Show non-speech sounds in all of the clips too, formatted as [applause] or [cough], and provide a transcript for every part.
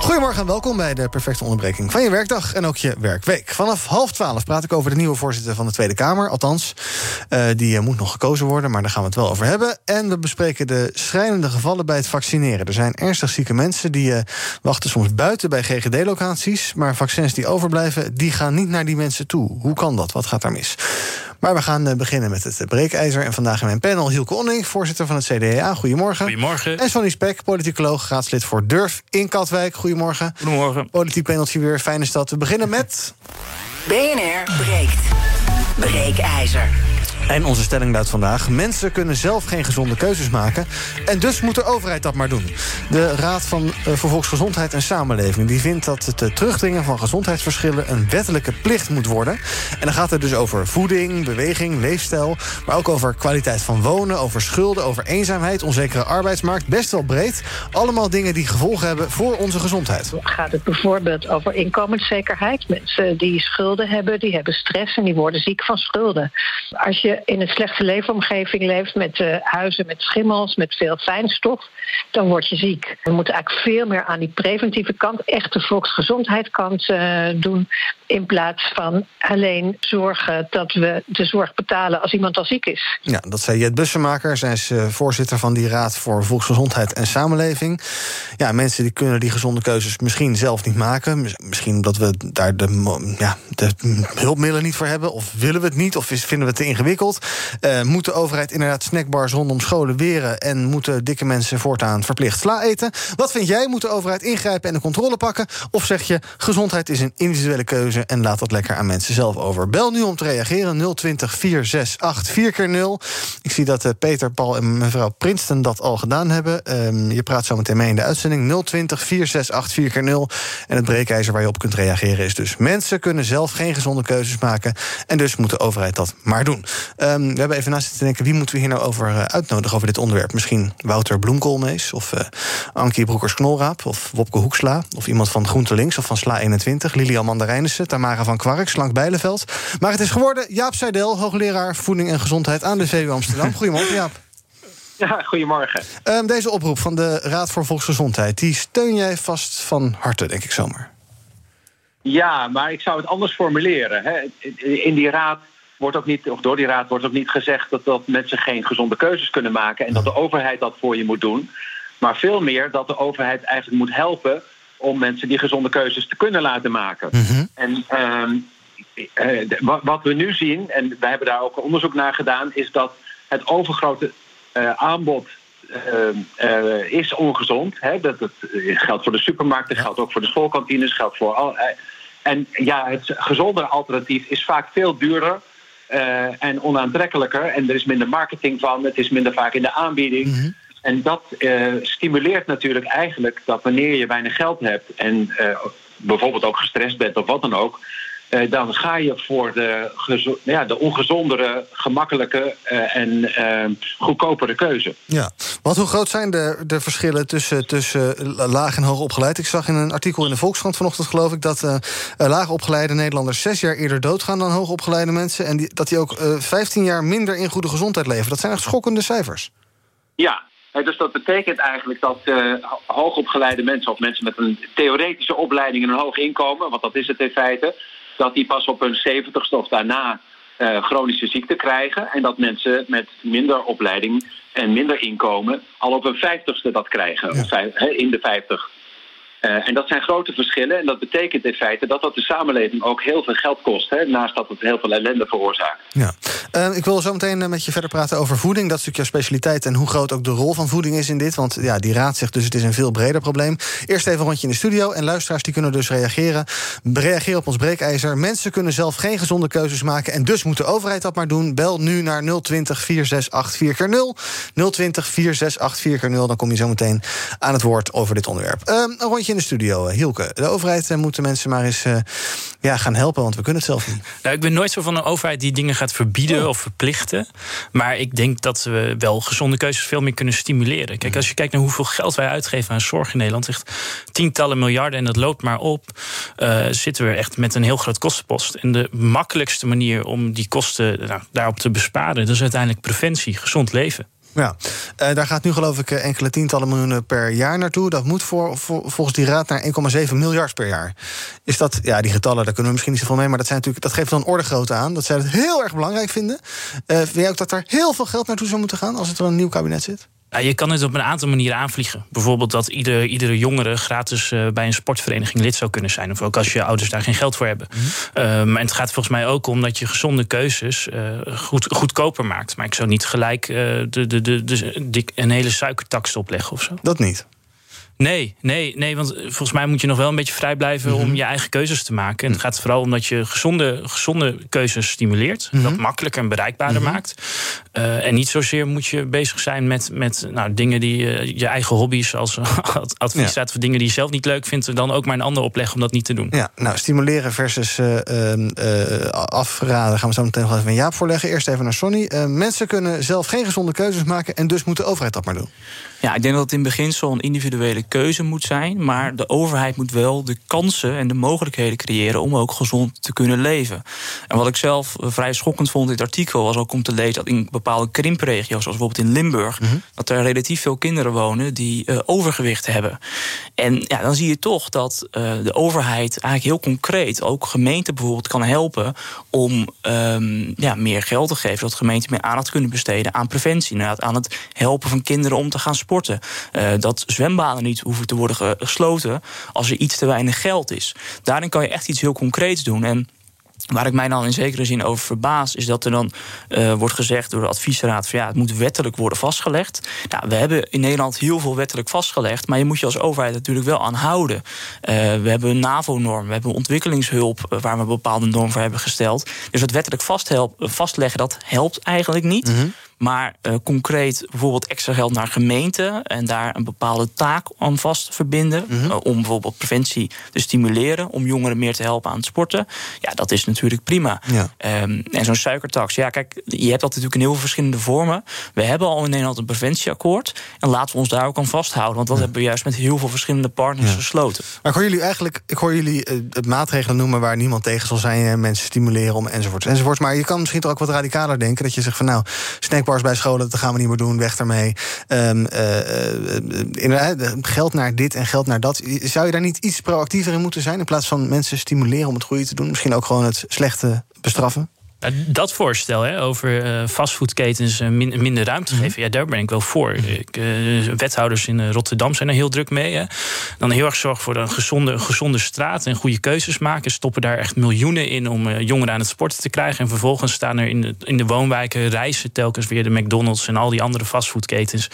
Goedemorgen en welkom bij de perfecte onderbreking van je werkdag en ook je werkweek. Vanaf half twaalf praat ik over de nieuwe voorzitter van de Tweede Kamer. Althans, uh, die uh, moet nog gekozen worden, maar daar gaan we het wel over hebben. En we bespreken de schrijnende gevallen bij het vaccineren. Er zijn ernstig zieke mensen die uh, wachten soms buiten bij GGD-locaties. Maar vaccins die overblijven, die gaan niet naar die mensen toe. Hoe kan dat? Wat gaat daar mis? Maar we gaan beginnen met het breekijzer. En vandaag in mijn panel Hielke Onning, voorzitter van het CDA. Goedemorgen. Goedemorgen. En Sonny Spek, politicoloog, raadslid voor Durf in Katwijk. Goedemorgen. Goedemorgen. Politiek paneltje weer, fijne stad. We beginnen met... BNR breekt. Breekijzer. En onze stelling luidt vandaag: mensen kunnen zelf geen gezonde keuzes maken. En dus moet de overheid dat maar doen. De Raad van uh, voor Volksgezondheid en Samenleving die vindt dat het uh, terugdringen van gezondheidsverschillen een wettelijke plicht moet worden. En dan gaat het dus over voeding, beweging, leefstijl. Maar ook over kwaliteit van wonen, over schulden, over eenzaamheid, onzekere arbeidsmarkt. Best wel breed. Allemaal dingen die gevolgen hebben voor onze gezondheid. Gaat het bijvoorbeeld over inkomenszekerheid? Mensen die schulden hebben, die hebben stress en die worden ziek van schulden. Als je in een slechte leefomgeving leeft met uh, huizen met schimmels, met veel fijnstof, dan word je ziek. We moeten eigenlijk veel meer aan die preventieve kant, echt de volksgezondheidskant uh, doen, in plaats van alleen zorgen dat we de zorg betalen als iemand al ziek is. Ja, dat zei Jet Bussemaker. Zij is uh, voorzitter van die Raad voor Volksgezondheid en Samenleving. Ja, mensen die kunnen die gezonde keuzes misschien zelf niet maken. Misschien omdat we daar de, ja, de hulpmiddelen niet voor hebben, of willen we het niet, of vinden we het te ingewikkeld. Uh, moet de overheid inderdaad snackbars rondom scholen weren... en moeten dikke mensen voortaan verplicht sla eten? Wat vind jij? Moet de overheid ingrijpen en de controle pakken? Of zeg je, gezondheid is een individuele keuze... en laat dat lekker aan mensen zelf over? Bel nu om te reageren 020 468 4 keer 0 Ik zie dat uh, Peter, Paul en mevrouw Prinsten dat al gedaan hebben. Uh, je praat zo meteen mee in de uitzending 020 468 4 keer 0 En het breekijzer waar je op kunt reageren is dus... mensen kunnen zelf geen gezonde keuzes maken... en dus moet de overheid dat maar doen. Um, we hebben even naast te denken, wie moeten we hier nou over uh, uitnodigen over dit onderwerp? Misschien Wouter Bloemkoolmees of uh, Ankie Broekers-Knolraap of Wopke Hoeksla... of iemand van Groente Links of van Sla 21, Lilian Mandarijnissen... Tamara van Kwark, Slank Bijleveld. Maar het is geworden Jaap Seidel, hoogleraar Voeding en Gezondheid... aan de VU Amsterdam. Goedemorgen, Jaap. Ja, goedemorgen. Um, deze oproep van de Raad voor Volksgezondheid... die steun jij vast van harte, denk ik zomaar. Ja, maar ik zou het anders formuleren. Hè. In die raad wordt ook niet, of door die raad wordt ook niet gezegd dat, dat mensen geen gezonde keuzes kunnen maken en dat de overheid dat voor je moet doen. Maar veel meer dat de overheid eigenlijk moet helpen om mensen die gezonde keuzes te kunnen laten maken. Mhm. En uh, wat we nu zien, en wij hebben daar ook onderzoek naar gedaan, is dat het overgrote uh, aanbod uh, is ongezond. Hè? Dat, dat geldt voor de supermarkten, geldt ook voor de schoolkantines, geldt voor al. En ja, het gezondere alternatief is vaak veel duurder. En onaantrekkelijker. En er is minder marketing van, het is minder vaak in de aanbieding. Mm -hmm. En dat uh, stimuleert natuurlijk eigenlijk dat wanneer je weinig geld hebt en uh, bijvoorbeeld ook gestrest bent of wat dan ook, uh, dan ga je voor de, ja, de ongezondere, gemakkelijke en goedkopere keuze. Ja, want hoe groot zijn de, de verschillen tussen, tussen laag en hoog opgeleid? Ik zag in een artikel in de Volkskrant vanochtend, geloof ik, dat laag opgeleide Nederlanders zes jaar eerder doodgaan dan hoog opgeleide mensen. En die, dat die ook vijftien jaar minder in goede gezondheid leven. Dat zijn echt schokkende cijfers. Ja, dus dat betekent eigenlijk dat uh, hoogopgeleide mensen of mensen met een theoretische opleiding en een hoog inkomen, want dat is het in feite, dat die pas op hun zeventigste of daarna uh, chronische ziekte krijgen. En dat mensen met minder opleiding en minder inkomen al op hun vijftigste dat krijgen. Ja. In de vijftig. Uh, en dat zijn grote verschillen. En dat betekent in feite dat dat de samenleving ook heel veel geld kost. Hè, naast dat het heel veel ellende veroorzaakt. Ja. Uh, ik wil zo meteen met je verder praten over voeding. Dat is natuurlijk jouw specialiteit en hoe groot ook de rol van voeding is in dit. Want ja, die raad zegt dus het is een veel breder probleem. Eerst even een rondje in de studio. En luisteraars die kunnen dus reageren. Reageren op ons breekijzer. Mensen kunnen zelf geen gezonde keuzes maken. En dus moet de overheid dat maar doen. Bel nu naar 020 468 4 0 020 468 4 0 Dan kom je zo meteen aan het woord over dit onderwerp. Een rondje in de studio, Hielke. De overheid moet de mensen maar eens uh, ja, gaan helpen, want we kunnen het zelf niet. Nou, ik ben nooit zo van een overheid die dingen gaat verbieden oh. of verplichten. Maar ik denk dat we wel gezonde keuzes veel meer kunnen stimuleren. Kijk, als je kijkt naar hoeveel geld wij uitgeven aan zorg in Nederland, echt tientallen miljarden en dat loopt maar op, uh, zitten we echt met een heel groot kostenpost. En de makkelijkste manier om die kosten nou, daarop te besparen, dat is uiteindelijk preventie, gezond leven. Ja, uh, daar gaat nu geloof ik enkele tientallen miljoenen per jaar naartoe. Dat moet voor volgens die raad naar 1,7 miljard per jaar. Is dat, ja, die getallen, daar kunnen we misschien niet zoveel mee, maar dat, zijn natuurlijk, dat geeft dan orde grootte aan. Dat zij het heel erg belangrijk vinden. Uh, vind jij ook dat daar heel veel geld naartoe zou moeten gaan als het er een nieuw kabinet zit? Je kan het op een aantal manieren aanvliegen. Bijvoorbeeld dat ieder, iedere jongere gratis uh, bij een sportvereniging lid zou kunnen zijn. Of ook als je ouders daar geen geld voor hebben. Mm -hmm. um, en het gaat volgens mij ook om dat je gezonde keuzes uh, goed, goedkoper maakt. Maar ik zou niet gelijk uh, de, de, de, de, een hele suikertax opleggen of zo. Dat niet. Nee, nee, nee, want volgens mij moet je nog wel een beetje vrij blijven mm -hmm. om je eigen keuzes te maken. En het gaat vooral om dat je gezonde, gezonde keuzes stimuleert. Mm -hmm. Dat makkelijker en bereikbaarder mm -hmm. maakt. Uh, en niet zozeer moet je bezig zijn met, met nou, dingen die uh, je eigen hobby's als [laughs] advies ja. voor dingen die je zelf niet leuk vindt, dan ook maar een ander opleggen om dat niet te doen. Ja, nou, stimuleren versus uh, afraden gaan we zo meteen nog even een Jaap voorleggen. Eerst even naar Sonny. mensen kunnen zelf geen gezonde keuzes maken en dus moet de overheid dat maar doen. Ja, ik denk dat het in beginsel een individuele keuze moet zijn. Maar de overheid moet wel de kansen en de mogelijkheden creëren om ook gezond te kunnen leven. En wat ik zelf vrij schokkend vond in het artikel was ook om te lezen dat in bepaalde krimpregio's, zoals bijvoorbeeld in Limburg, mm -hmm. dat er relatief veel kinderen wonen die uh, overgewicht hebben. En ja, dan zie je toch dat uh, de overheid eigenlijk heel concreet, ook gemeenten bijvoorbeeld, kan helpen om um, ja, meer geld te geven. Dat gemeenten meer aandacht kunnen besteden aan preventie. Inderdaad, aan het helpen van kinderen om te gaan sporten Uh, dat zwembaden niet hoeven te worden gesloten als er iets te weinig geld is. Daarin kan je echt iets heel concreets doen. En Waar ik mij dan in zekere zin over verbaas, is dat er dan uh, wordt gezegd door de adviesraad: van ja, het moet wettelijk worden vastgelegd. Nou, we hebben in Nederland heel veel wettelijk vastgelegd, maar je moet je als overheid natuurlijk wel aan houden. Uh, we hebben een NAVO-norm, we hebben ontwikkelingshulp waar we een bepaalde norm voor hebben gesteld. Dus het wettelijk vastleggen, dat helpt eigenlijk niet. -hmm. Maar uh, concreet bijvoorbeeld extra geld naar gemeenten en daar een bepaalde taak aan vast verbinden. Mm -hmm. uh, om bijvoorbeeld preventie te stimuleren, om jongeren meer te helpen aan het sporten. Ja, dat is natuurlijk prima. Ja. Um, en zo'n suikertax, ja, kijk, je hebt dat natuurlijk in heel veel verschillende vormen. We hebben al in Nederland een preventieakkoord. En laten we ons daar ook aan vasthouden. Want dat ja. hebben we juist met heel veel verschillende partners ja. gesloten. Maar ik hoor jullie eigenlijk, ik hoor jullie uh, het maatregelen noemen waar niemand tegen zal zijn. Mensen stimuleren om enzovoorts enzovoorts. Maar je kan misschien toch ook wat radicaler denken. Dat je zegt van nou, bij scholen, dat gaan we niet meer doen, weg daarmee. Um, uh, geld naar dit en geld naar dat. Zou je daar niet iets proactiever in moeten zijn... in plaats van mensen stimuleren om het goede te doen? Misschien ook gewoon het slechte bestraffen? Dat voorstel hè, over uh, fastfoodketens min, minder ruimte geven, mm -hmm. ja, daar ben ik wel voor. Ik, uh, wethouders in Rotterdam zijn er heel druk mee. Hè. Dan heel erg zorgen voor een gezonde, gezonde straat en goede keuzes maken. Stoppen daar echt miljoenen in om jongeren aan het sporten te krijgen. En vervolgens staan er in de, in de woonwijken reizen telkens weer de McDonald's en al die andere fastfoodketens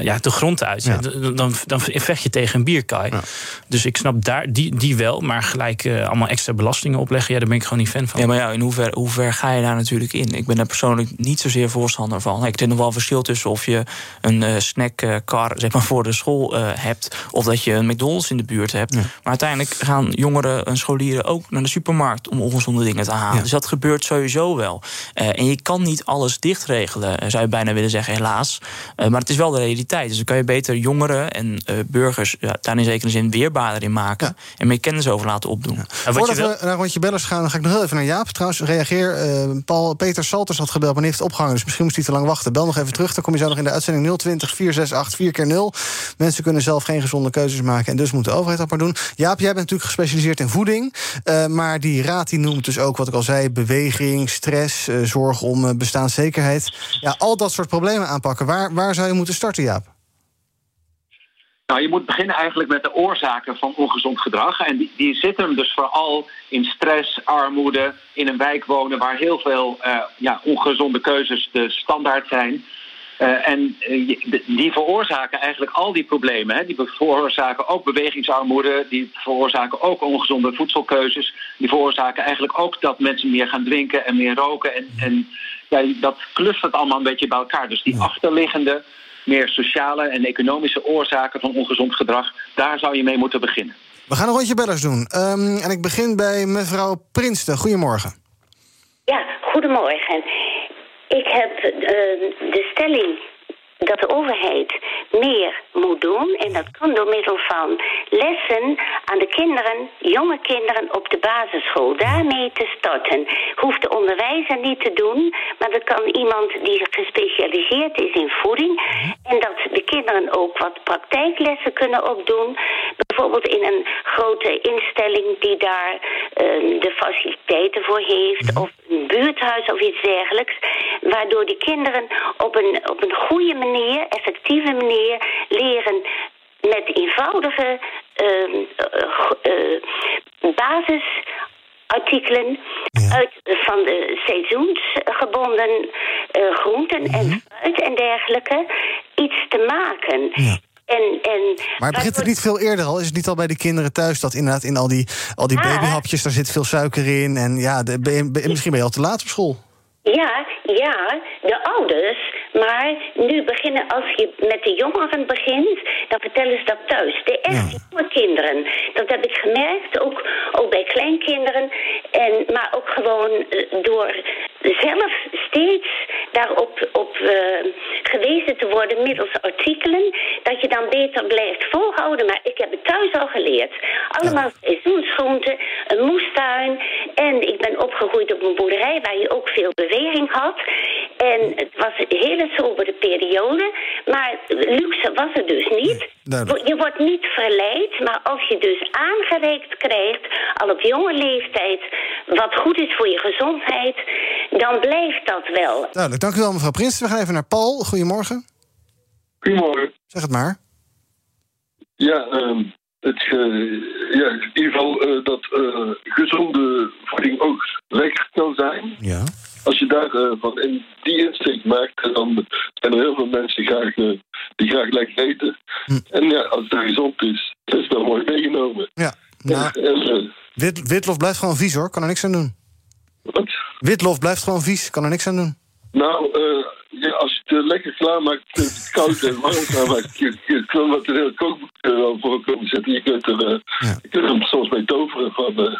ja, de grond uit. Ja. Dan, dan vecht je tegen een bierkaai. Ja. Dus ik snap daar die, die wel, maar gelijk allemaal extra belastingen opleggen, ja, daar ben ik gewoon niet fan van. Ja, maar ja, in hoeverre. hoever ga je daar natuurlijk in? Ik ben daar persoonlijk niet zozeer voorstander van. Ik denk nog wel verschil tussen of je een uh, snackcar zeg maar, voor de school uh, hebt... of dat je een McDonald's in de buurt hebt. Ja. Maar uiteindelijk gaan jongeren en scholieren ook naar de supermarkt... om ongezonde dingen te halen. Ja. Dus dat gebeurt sowieso wel. Uh, en je kan niet alles dichtregelen, zou je bijna willen zeggen, helaas. maar het is wel de realiteit. Dus dan kan je beter jongeren en burgers... Ja, daar in zekere zin weerbaarder in maken... Ja. en meer kennis over laten opdoen. Ja. Voordat we naar rondje bellers gaan, dan ga ik nog heel even naar Jaap. Trouwens, reageer uh, Paul Peter Salters had gebeld, maar die heeft opgehangen. Dus misschien moest hij te lang wachten. Bel nog even terug. Dan kom je zo nog in de uitzending 020 468 4 keer 0 Mensen kunnen zelf geen gezonde keuzes maken. En dus moet de overheid dat maar doen. Jaap, jij bent natuurlijk gespecialiseerd in voeding. Uh, maar die raad die noemt dus ook, wat ik al zei, beweging, stress, uh, zorg om bestaanszekerheid. Ja, al dat soort problemen aanpakken. Waar, waar zou je moeten starten, Jaap? Nou, je moet beginnen eigenlijk met de oorzaken van ongezond gedrag. En die, die zitten dus vooral in stress, armoede, in een wijk wonen waar heel veel uh, ja, ongezonde keuzes de standaard zijn. Uh, en uh, die veroorzaken eigenlijk al die problemen. Hè. Die veroorzaken ook bewegingsarmoede, die veroorzaken ook ongezonde voedselkeuzes. Die veroorzaken eigenlijk ook dat mensen meer gaan drinken en meer roken. En, en ja, dat clustert allemaal een beetje bij elkaar. Dus die achterliggende meer sociale en economische oorzaken van ongezond gedrag, daar zou je mee moeten beginnen. We gaan een rondje bellers doen. Um, en ik begin bij mevrouw Prinsten. Goedemorgen. Ja, goedemorgen. Ik heb uh, de stelling dat de overheid meer moet doen. En dat kan door middel van lessen aan de kinderen, jonge kinderen op de basisschool. Daarmee te starten. Hoeft de onderwijzer niet te doen, maar dat kan iemand die gespecialiseerd is in voeding. En dat de kinderen ook wat praktijklessen kunnen opdoen. Bijvoorbeeld in een grote instelling die daar uh, de faciliteiten voor heeft. Of een buurthuis of iets dergelijks. Waardoor die kinderen op een, op een goede manier, effectieve manier, leren met eenvoudige uh, uh, basisartikelen ja. uit van de seizoensgebonden groenten mm -hmm. en fruit en dergelijke iets te maken. Ja. En, en maar begint het niet veel eerder al? Is het niet al bij de kinderen thuis dat inderdaad in al die, al die ja. babyhapjes, daar zit veel suiker in? En ja, de, ben je, misschien ben je al te laat op school. Ja, ja, de ouders. Maar nu beginnen, als je met de jongeren begint, dan vertellen ze dat thuis. De echt ja. jonge kinderen. Dat heb ik gemerkt, ook, ook bij kleinkinderen. En, maar ook gewoon door zelf steeds daarop op, uh, gewezen te worden middels artikelen. Dat je dan beter blijft volhouden. Maar ik heb het thuis al geleerd. Allemaal ja. seizoensgroenten, een moestuin. En ik ben opgegroeid op een boerderij waar je ook veel beweging had. En het was een hele sobere periode. Maar luxe was het dus niet. Nee, je wordt niet verleid, maar als je dus aangereikt krijgt, al op jonge leeftijd, wat goed is voor je gezondheid, dan blijft dat wel. Duidelijk, dank u wel mevrouw Prins. We gaan even naar Paul. Goedemorgen. Goedemorgen. Zeg het maar. Ja, um, ja in ieder geval uh, dat uh, gezonde voeding ook lekker kan zijn. Ja. Als je daarvan van in die insteek maakt, dan zijn er heel veel mensen die graag, die graag lekker eten. Hm. En ja, als het daar gezond is, dat is wel mooi meegenomen. Ja, nou, en, wit, witlof blijft gewoon vies hoor, kan er niks aan doen. Wat? Witlof blijft gewoon vies, kan er niks aan doen. Nou, ja, als het lekker klaarmaakt, het koud en warm klaarmaakt, je, je kan wat een heel kookboek er voor kunnen zetten. Je kunt er, uh, ja. je kunt er soms mee toveren van. Uh,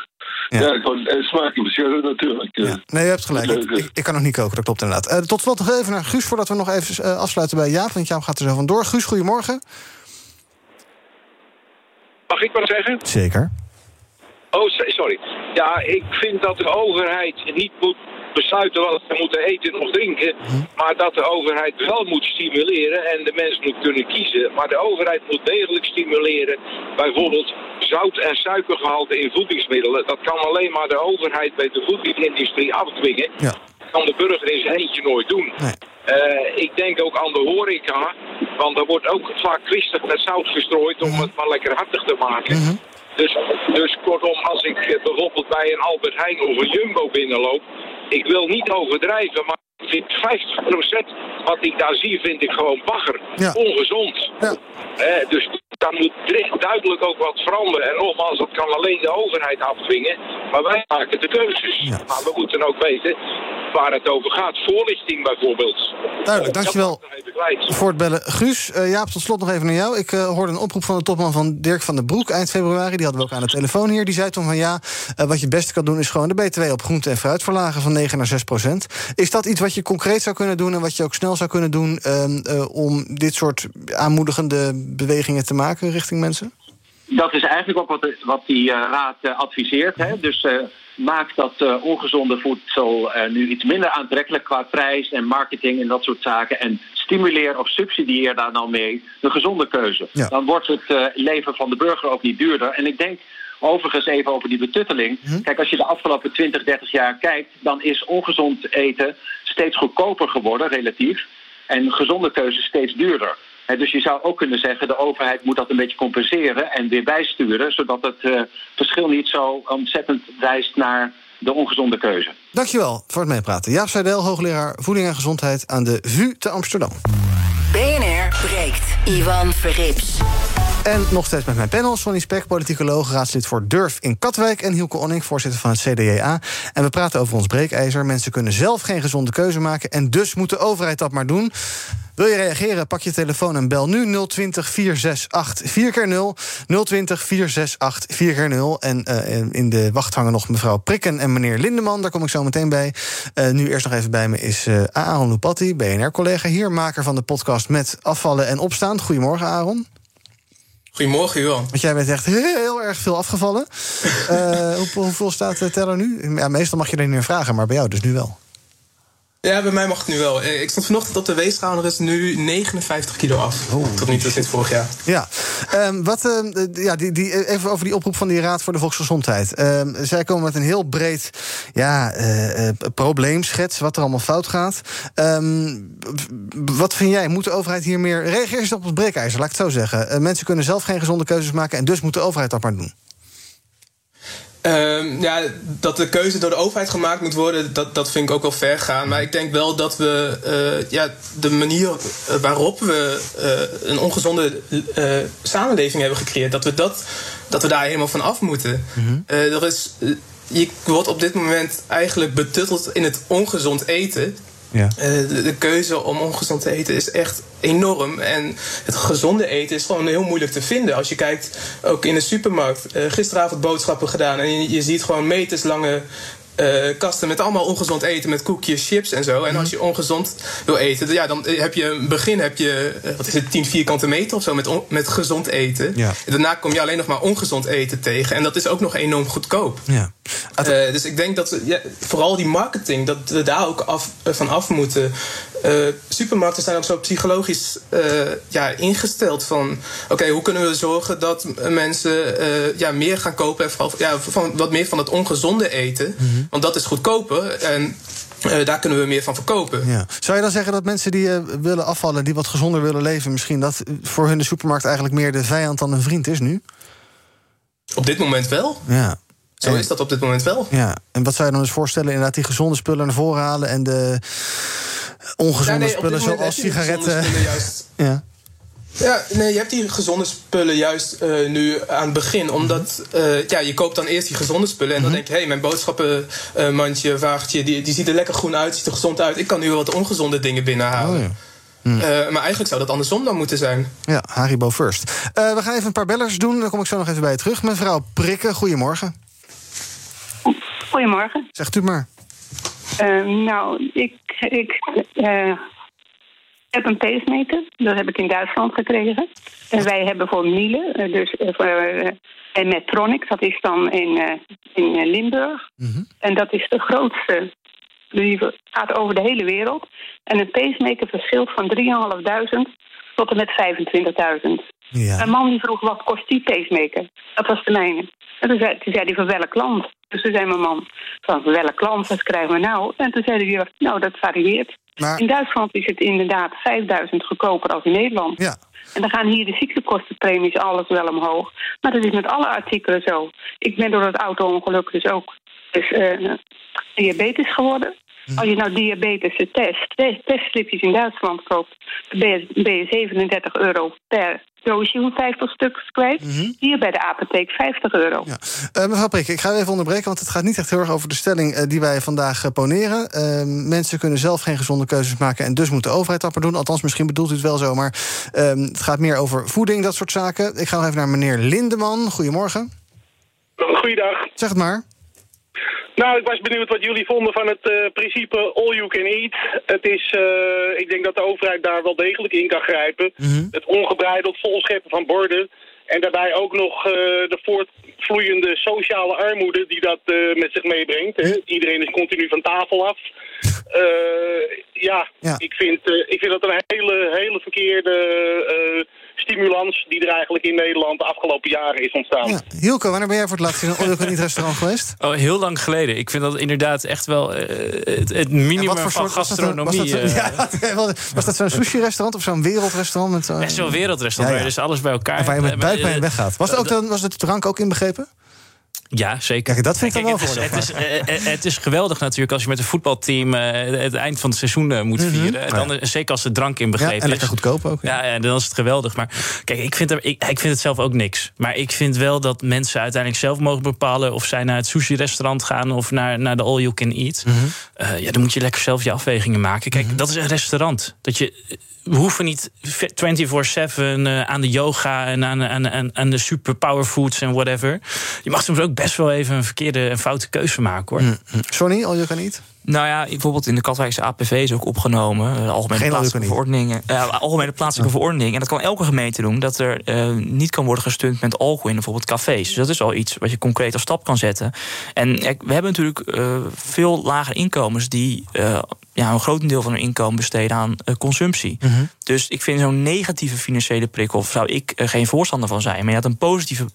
ja. ja, gewoon en smaken verschillen natuurlijk. Ja. Nee, je hebt gelijk. Ik, ik, ik, kan nog niet koken, dat klopt inderdaad. tot slot nog even naar Guus, voordat we nog even afsluiten bij Jaap, want Jaap gaat er zo vandoor. Guus, goedemorgen. Mag ik wat zeggen? Zeker. Oh, sorry. Ja, ik vind dat de overheid niet moet besluiten wat ze moeten eten of drinken. Maar dat de overheid wel moet stimuleren en de mens moet kunnen kiezen. Maar de overheid moet degelijk stimuleren. Bijvoorbeeld zout- en suikergehalte in voedingsmiddelen. Dat kan alleen maar de overheid bij de voedingsindustrie afdwingen. Ja. Dat kan de burger in zijn eentje nooit doen. Nee. Uh, ik denk ook aan de horeca, want er wordt ook vaak kwistig met zout gestrooid om het maar lekker hartig te maken. -hmm. Dus, dus kortom, als ik bijvoorbeeld bij een Albert Heijn of een Jumbo binnenloop, ik wil niet overdrijven, maar ik vind 50% wat ik daar zie, vind ik gewoon bagger. Ja. Ongezond. Ja. Eh, dus daar moet duidelijk ook wat veranderen. En nogmaals, dat kan alleen de overheid afdwingen. Maar wij maken de keuzes. Ja. Maar we moeten ook weten waar het over gaat. Voorlichting bijvoorbeeld. Duidelijk, dankjewel voor het bellen. Guus, uh, Jaap, tot slot nog even naar jou. Ik uh, hoorde een oproep van de topman van Dirk van den Broek eind februari. Die hadden we ook aan de telefoon hier. Die zei toen van ja, uh, wat je het beste kan doen... is gewoon de BTW op groente en fruit verlagen van 9 naar 6 procent. Is dat iets wat je concreet zou kunnen doen... en wat je ook snel zou kunnen doen... om dit soort aanmoedigende bewegingen te maken richting mensen? Dat is eigenlijk ook wat, de, wat die raad adviseert. Hè? Dus maakt dat uh, ongezonde voedsel uh, nu iets minder aantrekkelijk qua prijs en marketing en dat soort zaken. En stimuleer of subsidieer daar nou mee de gezonde keuze. Ja. Dan wordt het uh, leven van de burger ook niet duurder. En ik denk overigens even over die betutteling. Hm? Kijk, als je de afgelopen 20, 30 jaar kijkt, dan is ongezond eten steeds goedkoper geworden, relatief. En gezonde keuzes steeds duurder. Dus je zou ook kunnen zeggen, de overheid moet dat een beetje compenseren en weer bijsturen, zodat het eh, verschil niet zo ontzettend wijst naar de ongezonde keuze. Dankjewel voor het meepraten. Jaap Seidel, hoogleraar voeding en gezondheid aan de VU te Amsterdam. BNR breekt. Ivan Verrips. En nog steeds met mijn panel, Sonny Spek, politicoloog, raadslid voor Durf in Katwijk... en Hielke Onning, voorzitter van het CDA. En we praten over ons breekijzer. Mensen kunnen zelf geen gezonde keuze maken... en dus moet de overheid dat maar doen. Wil je reageren, pak je telefoon en bel nu 020 468 4x0. 020 468 4x0. En uh, in de wacht hangen nog mevrouw Prikken en meneer Lindeman. Daar kom ik zo meteen bij. Uh, nu eerst nog even bij me is uh, Aaron Lupatti, BNR-collega hier... maker van de podcast Met Afvallen en Opstaan. Goedemorgen, Aaron. Goedemorgen, Johan. Want jij bent echt heel erg veel afgevallen. uh, [laughs] hoe, hoeveel staat de teller nu? Ja, meestal mag je er niet meer vragen, maar bij jou dus nu wel. Ja, bij mij mag het nu wel. Ik stond vanochtend op de weegschaal en er is nu 59 kilo af. Oh, Tot nu toe sinds vorig jaar. Ja, um, wat, uh, ja die, die, even over die oproep van die Raad voor de Volksgezondheid. Um, zij komen met een heel breed ja, uh, probleemschets wat er allemaal fout gaat. Wat vind jij? Moet de overheid hier meer... Reageer eens op het breekijzer, laat ik het zo zeggen. mensen kunnen zelf geen gezonde keuzes maken... en dus moet de overheid dat maar doen. Um, ja, dat de keuze door de overheid gemaakt moet worden, dat, dat vind ik ook wel ver gaan. Maar ik denk wel dat we uh, ja, de manier waarop we uh, een ongezonde uh, samenleving hebben gecreëerd, dat we, dat, dat we daar helemaal van af moeten. Mm -hmm. er is, je wordt op dit moment eigenlijk betutteld in het ongezond eten. Ja. Uh, de, de, keuze om ongezond te eten is echt enorm. En het gezonde eten is gewoon heel moeilijk te vinden. Als je kijkt, ook in de supermarkt. Uh, gisteravond boodschappen gedaan. En je, je ziet gewoon meterslange uh, kasten met allemaal ongezond eten, met koekjes, chips en zo. En als je ongezond wil eten, ja, dan heb je een begin heb je, wat is het, 10 vierkante meter of zo met, met gezond eten. Ja. En daarna kom je alleen nog maar ongezond eten tegen. En dat is ook nog enorm goedkoop. Ja. Uh, dus ik denk dat ja, vooral die marketing, dat we daar ook af, van af moeten. Uh, supermarkten zijn ook zo psychologisch uh, ja, ingesteld van... oké, okay, hoe kunnen we zorgen dat mensen ja, meer gaan kopen... en vooral ja, van, wat meer van het ongezonde eten. Mm -hmm. Want dat is goedkoper en daar kunnen we meer van verkopen. Ja. Zou je dan zeggen dat mensen die willen afvallen... die wat gezonder willen leven... misschien dat voor hun de supermarkt eigenlijk meer de vijand dan een vriend is nu? Op dit moment wel. Ja. Zo is dat op dit moment wel. Ja, en wat zou je dan eens voorstellen? Inderdaad, die gezonde spullen naar voren halen en de ongezonde ja, nee, spullen zoals sigaretten. Juist... [laughs] ja. Ja, nee, je hebt die gezonde spullen juist uh, nu aan het begin. Omdat uh, ja, je koopt dan eerst die gezonde spullen. En dan mm -hmm. denk je, hé, hey, mijn boodschappenmandje, uh, wagentje, die, die ziet er lekker groen uit, ziet er gezond uit. Ik kan nu wel wat ongezonde dingen binnenhalen. Oh, ja. Hmm. Uh, maar eigenlijk zou dat andersom dan moeten zijn. Ja, Haribo first. Uh, we gaan even een paar bellers doen. Dan kom ik zo nog even bij je terug. Mevrouw Prikken, goedemorgen. Goedemorgen. Zegt u maar. Uh, nou, ik, ik heb een pacemaker. Dat heb ik in Duitsland gekregen. En wij hebben voor Miele, dus voor en Medtronic, dat is dan in, in Limburg. Mm -hmm. En dat is de grootste die gaat over de hele wereld. En een pacemaker verschilt van 3.500 tot en met 25.000. Ja. Een man die vroeg, wat kost die pacemaker? Dat was de mijne. En toen zei, toen zei hij, van welk land? Dus toen zei mijn man, van welk land, wat krijgen we nou? En toen zei hij, nou, dat varieert. Maar... In Duitsland is het inderdaad 5000 goedkoper als in Nederland. Ja. En dan gaan hier de ziektekostenpremies alles wel omhoog. Maar dat is met alle artikelen zo. Ik ben door het auto-ongeluk dus ook dus, uh, diabetes geworden. Als je nou diabetes test, teststripjes in Duitsland koopt, dan ben je, ben je 37 euro per doosje 50 stuks kwijt. Mm -hmm. Hier bij de apotheek 50 euro. Ja. Uh, mevrouw Prik, ik ga even onderbreken, want het gaat niet echt heel erg over de stelling uh, die wij vandaag uh, poneren. mensen kunnen zelf geen gezonde keuzes maken en dus moet de overheid dat maar doen. Althans, misschien bedoelt u het wel zo, maar ehm, het gaat meer over voeding, dat soort zaken. Ik ga nog even naar meneer Lindeman. Goedemorgen. Goeiedag. Zeg het maar. Nou, ik was benieuwd wat jullie vonden van het uh, principe all you can eat. Het is, uh, ik denk dat de overheid daar wel degelijk in kan grijpen. Mm -hmm. Het ongebreideld volscheppen van borden. En daarbij ook nog uh, de voortvloeiende sociale armoede die dat met zich meebrengt. Hè. Iedereen is continu van tafel af. [laughs] Eh, ja, Ja. Ik, vind, eh, ik vind dat een hele, hele verkeerde eh, stimulans die er eigenlijk in Nederland de afgelopen jaren is ontstaan. Ja. Hielke, wanneer ben jij voor het laatst in een restaurant geweest? Oh, heel lang geleden. Ik vind dat inderdaad echt wel eh, het, het minimum van was dat dan? gastronomie. Was dat, eh, [laughs] ja, wel- was dat zo'n sushi-restaurant of zo'n wereldrestaurant? Met, zo- Echt zo'n wereldrestaurant Ja, ja. waar je dus alles bij elkaar En waar je met hebt. buik bij Eh, weggaat. Was, het ook dan, was het drank ook inbegrepen? Ja, zeker. Kijk, dat vind ik dan wel Kijk, het, is, voordeel het, is, eh, eh, het is geweldig natuurlijk als je met een voetbalteam eh, het eind van het seizoen moet Mhm. vieren. Dan, Zeker als de drank inbegrepen Ja, en lekker is. goedkoop ook. Ja, ja, dan is het geweldig. Maar kijk, ik vind, er, ik, ik vind het zelf ook niks. Maar ik vind wel dat mensen uiteindelijk zelf mogen bepalen... of zij naar het sushi-restaurant gaan of naar, naar de all you can eat. Mhm. Ja, dan moet je lekker zelf je afwegingen maken. Kijk, dat is een restaurant. Dat je, we hoeven niet 24-7 eh, aan de yoga en aan, de super powerfoods en whatever. Je mag soms ook best wel even een verkeerde en foute keuze maken hoor. Sonny, all you can eat? Nou ja, bijvoorbeeld in de Katwijkse APV is ook opgenomen. eh, De algemene Geen plaatselijke verordeningen. eh, [laughs] algemene plaatselijke verordening. En dat kan elke gemeente doen. Dat er eh, niet kan worden gesteund met alcohol in bijvoorbeeld cafés. Dus dat is al iets wat je concreet als stap kan zetten. En we hebben natuurlijk veel lagere inkomens die ja, een groot deel van hun inkomen besteden aan consumptie. Dus ik vind zo'n negatieve financiële prikkel zou ik geen voorstander van zijn. Maar je had een positieve po-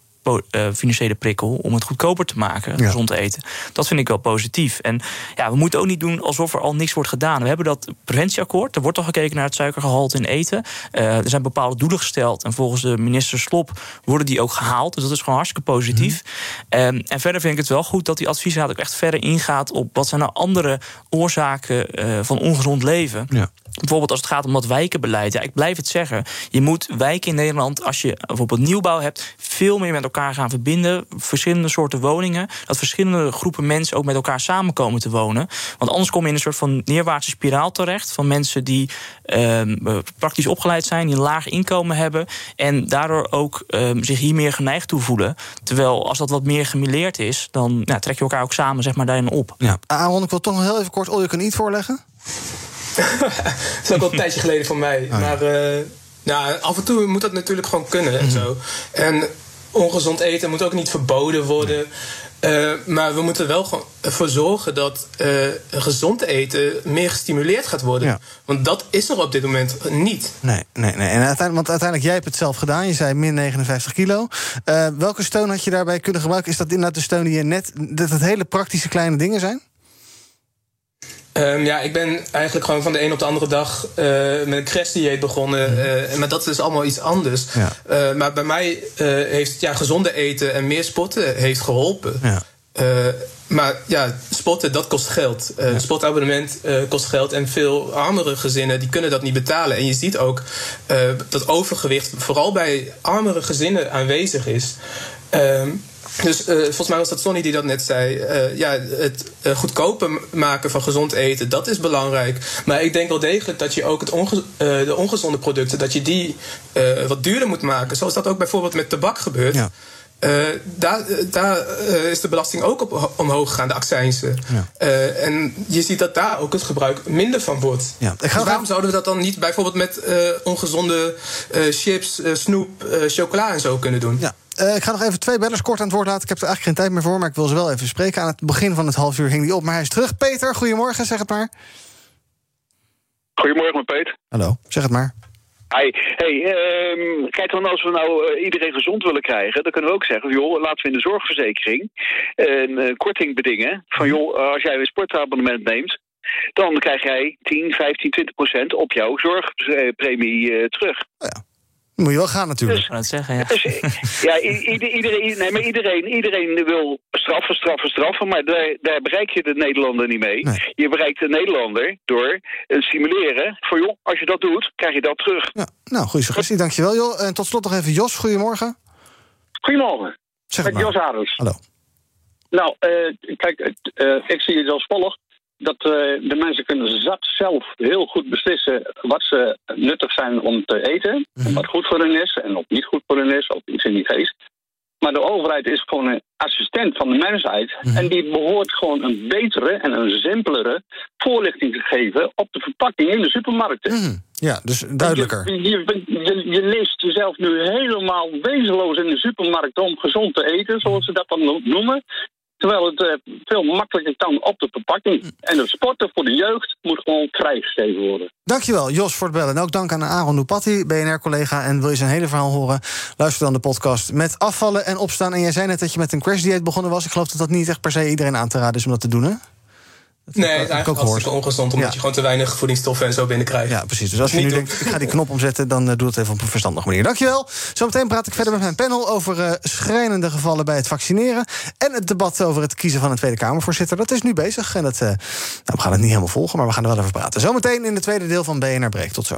financiële prikkel om het goedkoper te maken, Ja. gezond eten. Dat vind ik wel positief. En ja, we moeten ook niet doen alsof er al niks wordt gedaan. We hebben dat preventieakkoord. Er wordt al gekeken naar het suikergehalte in eten. Eh, er zijn bepaalde doelen gesteld. En volgens de minister Slop worden die ook gehaald. Dus dat is gewoon hartstikke positief. Ehm, en verder vind ik het wel goed dat die adviesraad ook echt verder ingaat op wat zijn nou andere oorzaken eh, van ongezond leven. Ja. Bijvoorbeeld als het gaat om dat wijkenbeleid. Ja, ik blijf het zeggen. Je moet wijken in Nederland, als je bijvoorbeeld nieuwbouw hebt, veel meer met elkaar gaan verbinden. Verschillende soorten woningen. Dat verschillende groepen mensen ook met elkaar samenkomen te wonen. Want anders kom je in een soort van neerwaartse spiraal terecht. Van mensen die ehm, eh, praktisch opgeleid zijn, die een laag inkomen hebben. En daardoor ook ehm, zich hier meer geneigd toe voelen. Terwijl als dat wat meer gemilleerd is, dan nou, trek je elkaar ook samen zeg maar, daarin op. Ja. Aaron, ik wil toch nog heel even kort all you can eat voorleggen. Dat is ook al een tijdje geleden voor mij. Maar eh, nou, af en toe moet dat natuurlijk gewoon kunnen en zo. En ongezond eten moet ook niet verboden worden. Eh, maar we moeten er wel gewoon voor zorgen dat eh, gezond eten meer gestimuleerd gaat worden. Ja. Want dat is er op dit moment niet. Nee, nee, nee. En uiteindelijk, want uiteindelijk, jij hebt het zelf gedaan. Je zei min 59 kilo. Welke steun had je daarbij kunnen gebruiken? Is dat inderdaad de steun die je net... dat het hele praktische kleine dingen zijn? Ehm, ja, ik ben eigenlijk gewoon van de een op de andere dag eh, met een crashdieet begonnen. eh, maar dat is allemaal iets anders. Ja. Eh, maar bij mij heeft ja, gezonde eten en meer sporten heeft geholpen. Ja. Maar ja, sporten, dat kost geld. Een sportabonnement eh, kost geld. En veel armere gezinnen die kunnen dat niet betalen. En je ziet ook dat overgewicht vooral bij armere gezinnen aanwezig is. Ehm, dus eh, volgens mij was dat Sonny die dat net zei. Eh, ja, het eh, goedkoper maken van gezond eten, dat is belangrijk. Maar ik denk wel degelijk dat je ook het onge- de ongezonde producten... dat je die wat duurder moet maken. Zoals dat ook bijvoorbeeld met tabak gebeurt. Ja. Eh, daar daar eh, is de belasting ook op omhoog gegaan, de accijnsen. Eh, en je ziet dat daar ook het gebruik minder van wordt. Ja, ik ga dus waarom zouden we dat dan niet bijvoorbeeld met eh, ongezonde eh, chips, eh, snoep, eh, chocola en zo kunnen doen? Ja. Eh, ik ga nog even twee bellers kort aan het woord laten. Ik heb er eigenlijk geen tijd meer voor, maar ik wil ze wel even spreken. Aan het begin van het half uur ging die op, maar hij is terug. Peter, goedemorgen, zeg het maar. Goedemorgen, Peet. Hallo, zeg het maar. Hi. Hey, ehm, kijk dan als we nou eh, iedereen gezond willen krijgen, dan kunnen we ook zeggen, joh, laten we in de zorgverzekering een eh, korting bedingen. Van joh, eh, als jij een sportabonnement neemt, dan krijg jij 10, 15, 20 procent op jouw zorgpremie eh, terug. Moet je wel gaan natuurlijk. Het zeggen, ja. Dus, ja, ieder- iedereen, nee, maar iedereen, iedereen wil straffen, straffen, straffen, maar daar, daar bereik je de Nederlander niet mee. Je bereikt de Nederlander door het stimuleren van joh, als je dat doet, krijg je dat terug. Ja, nou, goede suggestie, dankjewel. Joh. En tot slot nog even Jos, goedemorgen. Goedemorgen. Zeg Met maar. Jos Adels. Hallo. Nou, eh, kijk, eh, ik zie het als volgt. Dat eh, de mensen kunnen zat zelf heel goed beslissen wat ze nuttig zijn om te eten. En wat goed voor hen is en wat niet goed voor hen is, of iets in die geest. Maar de overheid is gewoon een assistent van de mensheid. En die behoort gewoon een betere en een simpelere voorlichting te geven op de verpakking in de supermarkten. Ja, dus duidelijker. Je, je, je, je leest jezelf nu helemaal wezenloos in de supermarkt om gezond te eten, zoals ze dat dan noemen. Terwijl het eh, veel makkelijker kan op de verpakking. En het sporten voor de jeugd moet gewoon vrijgegeven worden. Dankjewel, Jos, voor het bellen. En ook dank aan Aaron Noepatti, BNR-collega. En wil je zijn hele verhaal horen? Luister dan de podcast met afvallen en opstaan. En jij zei net dat je met een crashdieet begonnen was. Ik geloof dat dat niet echt per se iedereen aan te raden is om dat te doen, hè? Nee, het is eigenlijk hartstikke ongezond omdat Ja. je gewoon te weinig voedingsstoffen en zo binnenkrijgt. Ja, precies. Dus als je nu denkt, ik ga die knop omzetten, dan eh, doe het even op een verstandige manier. Dankjewel. Zometeen praat ik verder met mijn panel over eh, schrijnende gevallen bij het vaccineren. En het debat over het kiezen van een Tweede Kamervoorzitter. Dat is nu bezig. En dat, eh, nou, we gaan het niet helemaal volgen, maar we gaan er wel over praten. Zometeen in het tweede deel van BNR Breek. Tot zo.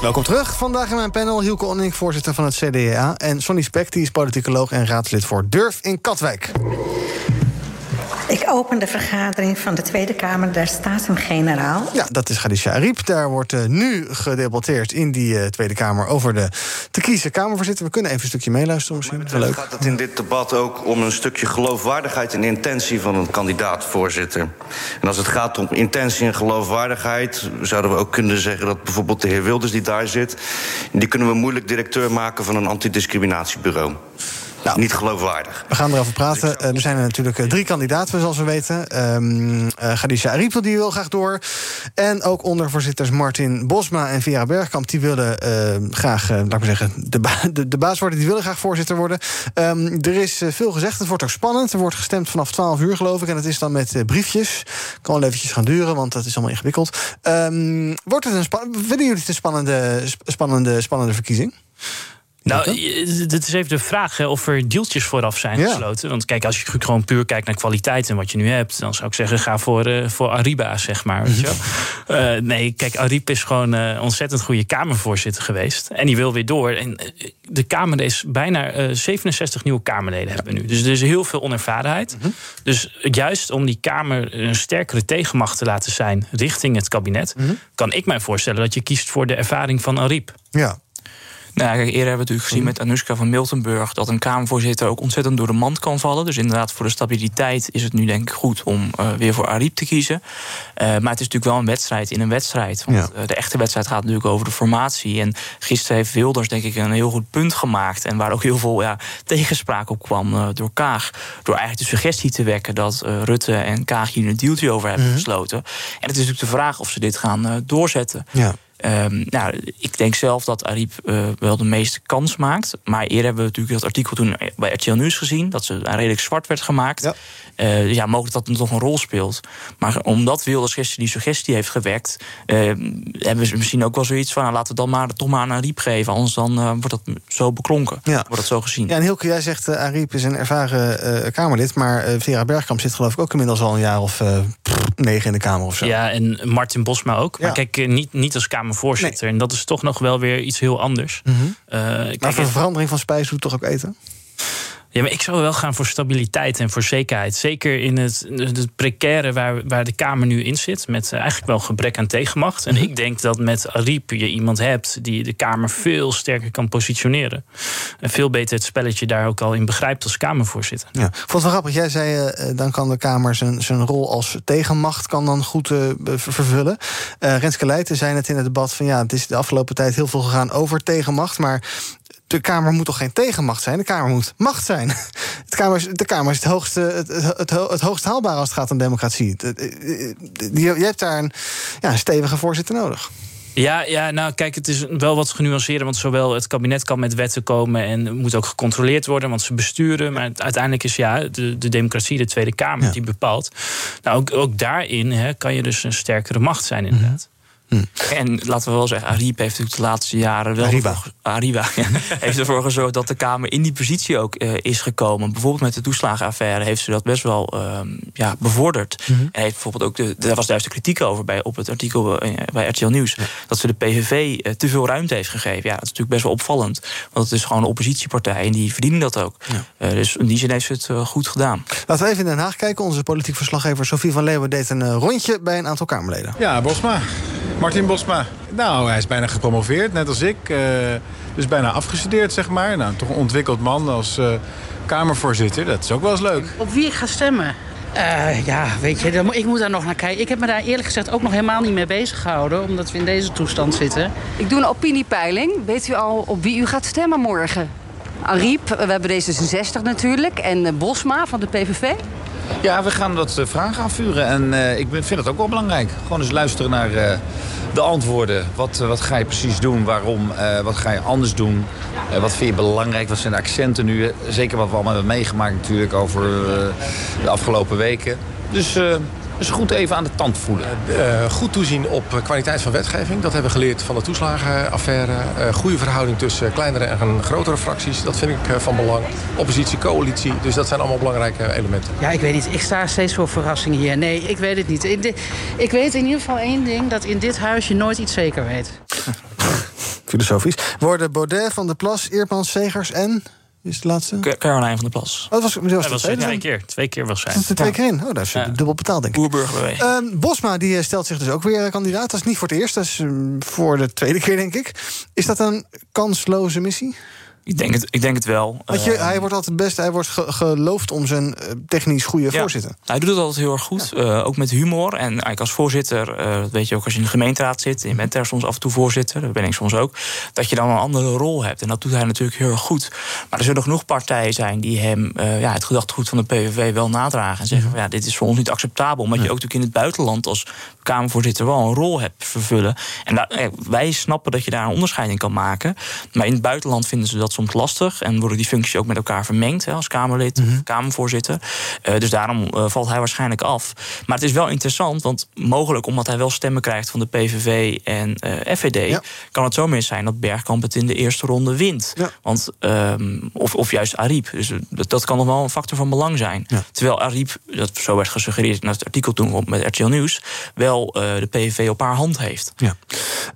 Welkom terug. Vandaag in mijn panel Hielke Onning, voorzitter van het CDA. En Sonny Spek, die is politicoloog en raadslid voor Durf in Katwijk. Ik open de vergadering van de Tweede Kamer der Staten-Generaal. Ja, dat is Khadija Ariep. Daar wordt eh, nu gedebatteerd in die eh, Tweede Kamer over de te kiezen Kamervoorzitter. We kunnen even een stukje meeluisteren misschien. Wel leuk. gaat het in dit debat ook om een stukje geloofwaardigheid en intentie van een kandidaat-voorzitter. En als het gaat om intentie en geloofwaardigheid, zouden we ook kunnen zeggen dat bijvoorbeeld de heer Wilders die daar zit, die kunnen we moeilijk directeur maken van een antidiscriminatiebureau. Niet geloofwaardig. We gaan erover praten. Eh, er zijn er natuurlijk eh, drie kandidaten, zoals we weten. Ehm eh Khadija Ariep die wil graag door. En ook ondervoorzitters Martin Bosma en Vera Bergkamp... die willen eh, graag, laat ik maar zeggen, de, ba- de, de baas worden. Die willen graag voorzitter worden. Ehm, er is veel gezegd. Het wordt ook spannend. Er wordt gestemd vanaf 12 uur, geloof ik. En het is dan met briefjes. Kan wel eventjes gaan duren, want dat is allemaal ingewikkeld. Ehm, wordt het een Vinden jullie het een spannende, sp- spannende, spannende verkiezing? Nou, je- dit is even de vraag hè, of er deeltjes vooraf zijn Ja. gesloten. Want kijk, als je gewoon puur kijkt naar kwaliteit en wat je nu hebt, dan zou ik zeggen, ga voor, eh, voor Ariba, zeg maar. Weet je wel. Eh, nee, kijk, Ariba is gewoon een ontzettend goede Kamervoorzitter geweest. En die wil weer door. En eh, de Kamer is bijna eh, 67 nieuwe Kamerleden hebben we nu. Dus er is heel veel onervarenheid. Dus juist om die Kamer een sterkere tegenmacht te laten zijn richting het kabinet, kan ik mij voorstellen dat je kiest voor de ervaring van Ariep. Ja. Nou, kijk, eerder hebben we natuurlijk gezien met Anoushka van Miltenburg dat een Kamervoorzitter ook ontzettend door de mand kan vallen. Dus inderdaad, voor de stabiliteit is het nu denk ik goed om eh, weer voor Ariep te kiezen. Eh, maar het is natuurlijk wel een wedstrijd in een wedstrijd. Want eh, de echte wedstrijd gaat natuurlijk over de formatie. En gisteren heeft Wilders denk ik een heel goed punt gemaakt. En waar ook heel veel ja, tegenspraak op kwam door Kaag. Door eigenlijk de suggestie te wekken dat Rutte en Kaag hier een dealtje over hebben Mhm. gesloten. En het is natuurlijk de vraag of ze dit gaan doorzetten. Ja. Ehm, nou, ik denk zelf dat Ariep eh, wel de meeste kans maakt. Maar eerder hebben we natuurlijk dat artikel toen bij RTL Nieuws gezien. Dat ze redelijk zwart werd gemaakt. Ja. dus ja, mogelijk dat het nog een rol speelt. Maar omdat Wilders gisteren die suggestie heeft gewekt... eh, hebben ze misschien ook wel zoiets van... Nou, laten we dan maar toch maar aan Ariep geven. Anders dan eh, wordt dat zo beklonken. Ja. Wordt dat zo gezien. Ja, en Hilke, jij zegt, uh, Ariep is een ervaren eh, Kamerlid... maar eh, Vera Bergkamp zit geloof ik ook inmiddels al een jaar of eh, pff, negen in de Kamer of zo. Ja, en Martin Bosma ook. Maar Ja. kijk, eh, niet, niet als Kamervoorzitter. En dat is toch nog wel weer iets heel anders. Mhm. Eh, kijk, maar voor verandering van spijs doet toch ook eten? Ja, maar ik zou wel gaan voor stabiliteit en voor zekerheid. Zeker in het, het precaire waar, waar de Kamer nu in zit. Met eh, eigenlijk wel gebrek aan tegenmacht. En ik denk dat met Ariep je iemand hebt die de Kamer veel sterker kan positioneren. En veel beter het spelletje daar ook al in begrijpt als Kamervoorzitter. Ja. Vond het wel grappig. Jij zei, eh, dan kan de Kamer zijn, zijn rol als tegenmacht kan dan goed eh, ver- vervullen. Eh Renske Leijten zei net in het debat van ja, het is de afgelopen tijd heel veel gegaan over tegenmacht. Maar de Kamer moet toch geen tegenmacht zijn? De Kamer moet macht zijn. [laughs] De Kamer is, de Kamer is het, hoogste, het, het, het, ho- het hoogst haalbare als het gaat om democratie. Je, je hebt daar een, ja, een stevige voorzitter nodig. Ja, ja, nou kijk, het is wel wat genuanceerder. Want zowel het kabinet kan met wetten komen en moet ook gecontroleerd worden, want ze besturen. Maar uiteindelijk is ja, de, de democratie, de Tweede Kamer, die bepaalt. Nou, ook, ook daarin hè, kan je dus een sterkere macht zijn, inderdaad. En laten we wel zeggen, Ariep heeft natuurlijk de laatste jaren wel. Ariba. ervoor- ja, [laughs] heeft ervoor gezorgd dat de Kamer in die positie ook eh, is gekomen. Bijvoorbeeld met de toeslagenaffaire heeft ze dat best wel ehm, ja, bevorderd. Mhm. En heeft bijvoorbeeld ook de, daar was juist de kritiek over bij, op het artikel eh, bij RTL Nieuws. Dat ze de PVV eh, te veel ruimte heeft gegeven. Ja, dat is natuurlijk best wel opvallend. Want het is gewoon een oppositiepartij en die verdienen dat ook. Eh, dus in die zin heeft ze het goed gedaan. Laten we even in Den Haag kijken. Onze politiek verslaggever Sofie van Leeuwen deed een rondje bij een aantal Kamerleden. Ja, Bosma. Martin Bosma. Nou, hij is bijna gepromoveerd, net als ik. eh, dus bijna afgestudeerd, zeg maar. Nou, toch een ontwikkeld man als eh, Kamervoorzitter. Dat is ook wel eens leuk. Op wie ik ga stemmen? Eh, ja, weet je, ik moet daar nog naar kijken. Ik heb me daar eerlijk gezegd ook nog helemaal niet mee bezig gehouden... omdat we in deze toestand zitten. Ik doe een opiniepeiling. Weet u al op wie u gaat stemmen morgen? Ariep, we hebben D66 natuurlijk. En eh, Bosma van de PVV. Ja, we gaan wat eh, vragen afvuren. En eh, ik vind het ook wel belangrijk. Gewoon eens luisteren naar de antwoorden. Wat, wat ga je precies doen? Waarom? Wat ga je anders doen? Wat vind je belangrijk? Wat zijn de accenten nu? Zeker wat we allemaal hebben meegemaakt natuurlijk over de afgelopen weken. Dus, dus goed even aan de tand voelen. Eh, goed toezien op eh, kwaliteit van wetgeving. Dat hebben we geleerd van de toeslagenaffaire. Eh goede verhouding tussen kleinere en grotere fracties. Dat vind ik eh, van belang. Oppositie, coalitie. Dus dat zijn allemaal belangrijke elementen. Ja, ik weet niet. Ik sta steeds voor verrassingen hier. Nee, ik weet het niet. Ik, de- ik weet in ieder geval één ding... dat in dit huis je nooit iets zeker weet. [laughs] Filosofisch. Worden Baudet, Van der Plas, Eermans, Segers en... Is de laatste? Ca- Caroline van der Plas. Oh, dat was, dat was was twee keer. Twee keer was zij. Dat is er twee keer in. Oh, dat is eh, dubbel betaald, denk ik. Boerburgerbeweging. Ehm, Bosma die eh, stelt zich dus ook weer eh, kandidaat. Dat is niet voor het eerst, dat is ehm, voor de tweede keer, denk ik. Is dat een kansloze missie? Ik denk het, ik denk het wel. Want je, Eh, hij wordt altijd best, hij wordt ge- geloofd om zijn eh, technisch goede Ja. voorzitter. Hij doet het altijd heel erg goed, eh, ook met humor. En eigenlijk als voorzitter, eh, dat weet je ook als je in de gemeenteraad zit... je bent daar soms af en toe voorzitter, dat ben ik soms ook... dat je dan een andere rol hebt. En dat doet hij natuurlijk heel erg goed. Maar er zullen genoeg partijen zijn die hem ja, het gedachtegoed van de PVV wel nadragen... en zeggen van ja, dit is voor ons niet acceptabel. Omdat je ook natuurlijk in het buitenland als Kamervoorzitter... wel een rol hebt vervullen. En daar, wij snappen dat je daar een onderscheid in kan maken. Maar in het buitenland vinden ze dat soms lastig... en worden die functies ook met elkaar vermengd hè, als Kamerlid of Kamervoorzitter. Eh, dus daarom eh, valt hij waarschijnlijk af. Maar het is wel interessant, want mogelijk omdat hij wel stemmen krijgt van de PVV en eh, FVD, kan het zo mis zijn dat Bergkamp het in de eerste ronde wint. Want, ehm, of, of juist Ariep. Dus dat, dat kan nog wel een factor van belang zijn. Terwijl Ariep, dat zo werd gesuggereerd in het artikel toen met RTL Nieuws, wel de PVV op haar hand heeft. Ja.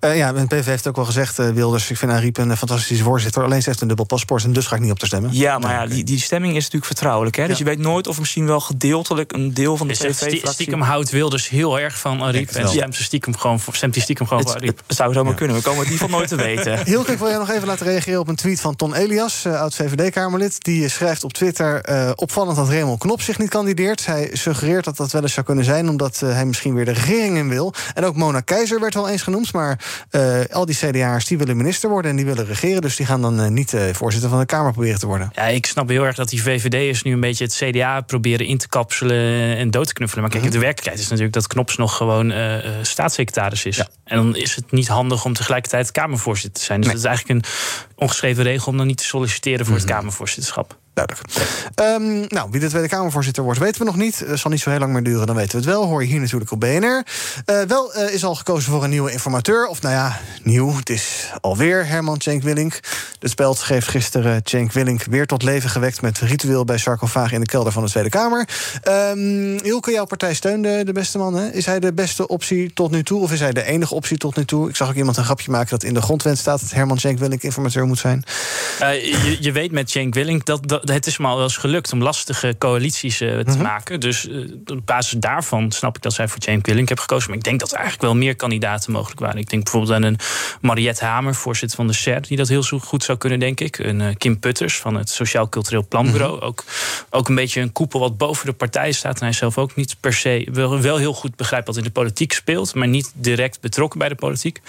Ja, en PV heeft ook wel gezegd, Wilders, ik vind Ariep een fantastische voorzitter. Alleen ze heeft een dubbel paspoort en dus ga ik niet op te stemmen. Ja, maar ja, die, die stemming is natuurlijk vertrouwelijk. Hè? Dus je weet nooit of misschien wel gedeeltelijk een deel van de PVV-fractie... stiekem houdt Wilders heel erg van Ariep. En stemt ze stiekem gewoon voor, stemt hij stiekem gewoon voor Ariep. Het zou zomaar kunnen. We komen het in ieder geval nooit te [laughs] weten. Hilke, ik wil je nog even laten reageren op een tweet van Ton Elias, eh, oud-VVD-Kamerlid. Die schrijft op Twitter: eh, opvallend dat Raymond Knop zich niet kandideert. Hij suggereert dat dat wel eens zou kunnen zijn, omdat eh, hij misschien weer de regering in wil. En ook Mona Keizer werd wel eens genoemd. Maar eh, al die CDA'ers die willen minister worden en die willen regeren. Dus die gaan dan eh, niet eh, voorzitter van de Kamer proberen te worden. Ja, ik snap heel erg dat die VVD'ers nu een beetje het CDA proberen in te kapselen en dood te knuffelen. Maar kijk, de werkelijkheid is natuurlijk dat Knops nog gewoon eh, eh, staatssecretaris is. En dan is het niet handig om tegelijkertijd Kamervoorzitter te zijn. Dus dat is eigenlijk een ongeschreven regel om dan niet te solliciteren voor het Kamervoorzitterschap. Duidelijk. Ehm, nou, wie de Tweede Kamervoorzitter wordt, weten we nog niet. Het zal niet zo heel lang meer duren, dan weten we het wel. Hoor je hier natuurlijk op BNR. Eh, wel eh, is al gekozen voor een nieuwe informateur. Of nou ja, nieuw. Het is alweer Herman Cenk Willink. De Speld geeft gisteren Cenk Willink weer tot leven gewekt... met ritueel bij sarcofaag in de kelder van de Tweede Kamer. Um, Hilke, jouw partij steunde de beste man. Hè? Is hij de beste optie tot nu toe? Of is hij de enige optie tot nu toe? Ik zag ook iemand een grapje maken dat in de grondwet staat... dat Herman Cenk Willink informateur moet zijn. Eh, je, je weet met Cenk Willink dat, dat het is me al wel eens gelukt om lastige coalities eh, te maken. Dus eh, op basis daarvan snap ik dat zij voor Cenk Willink hebben gekozen. Maar ik denk dat er eigenlijk wel meer kandidaten mogelijk waren. Ik denk bijvoorbeeld aan een Mariette Hamer, voorzitter van de SER, die dat heel zo goed zou kunnen, denk ik. Een eh, Kim Putters van het Sociaal Cultureel Planbureau. ook, ook een beetje een koepel wat boven de partij staat. En hij zelf ook niet per se wel, wel heel goed begrijpt wat in de politiek speelt, maar niet direct betrokken bij de politiek.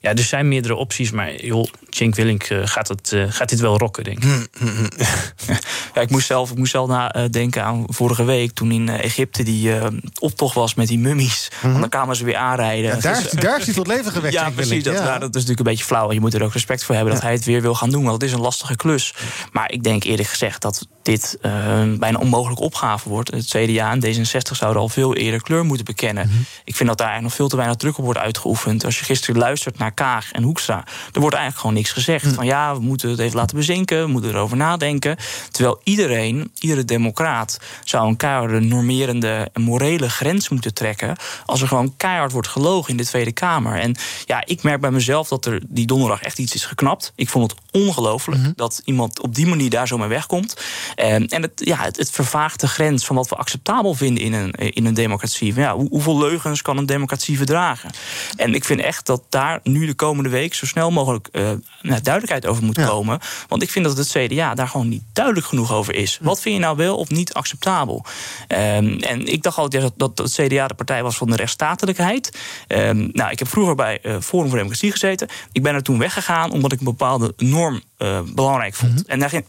Ja, er zijn meerdere opties, maar joh, Cenk Willink gaat, het, gaat dit wel rocken, denk ik. [laughs] ja, ik moest zelf, ik moest zelf nadenken aan vorige week... toen in Egypte die optocht was met die mummies. Mm Dan kwamen ze weer aanrijden. Ja, daar, Dus, daar is hij tot leven [laughs] gewekt, Ja, Cenk precies. Willink. Dat, Ja. nou, dat is natuurlijk een beetje flauw. Je moet er ook respect voor hebben dat hij het weer wil gaan doen. Want het is een lastige klus. Maar ik denk eerlijk gezegd dat dit eh, bijna onmogelijke opgave wordt. Het CDA en D66 zouden al veel eerder kleur moeten bekennen. Mhm. Ik vind dat daar eigenlijk nog veel te weinig druk op wordt uitgeoefend. Als je gisteren luistert naar Kaag en Hoekstra... er wordt eigenlijk gewoon niks gezegd. Mhm. Van ja, we moeten het even laten bezinken. We moeten erover nadenken. Terwijl iedereen, iedere democraat... zou een keiharde normerende en morele grens moeten trekken... als er gewoon keihard wordt gelogen in de Tweede Kamer. En ja, ik merk bij mezelf dat er die donderdag echt iets is geknapt. Ik vond het ongelooflijk dat iemand op die manier daar zo mee wegkomt. En, en het, ja, het, het vervaagt de grens van wat we acceptabel vinden in een, in een democratie. Van Ja, hoe- hoeveel leugens kan een democratie verdragen? En ik vind echt dat daar nu de komende week zo snel mogelijk eh, nou, duidelijkheid over moet komen. Want ik vind dat het CDA daar gewoon niet duidelijk genoeg over is. Wat vind je nou wel of niet acceptabel? Ehm, en ik dacht altijd dat, dat het CDA de partij was van de rechtsstatelijkheid. Ehm, nou, ik heb vroeger bij eh, Forum voor Democratie gezeten. Ik ben er toen weggegaan omdat ik een bepaalde norm eh, belangrijk vond. En daar ging,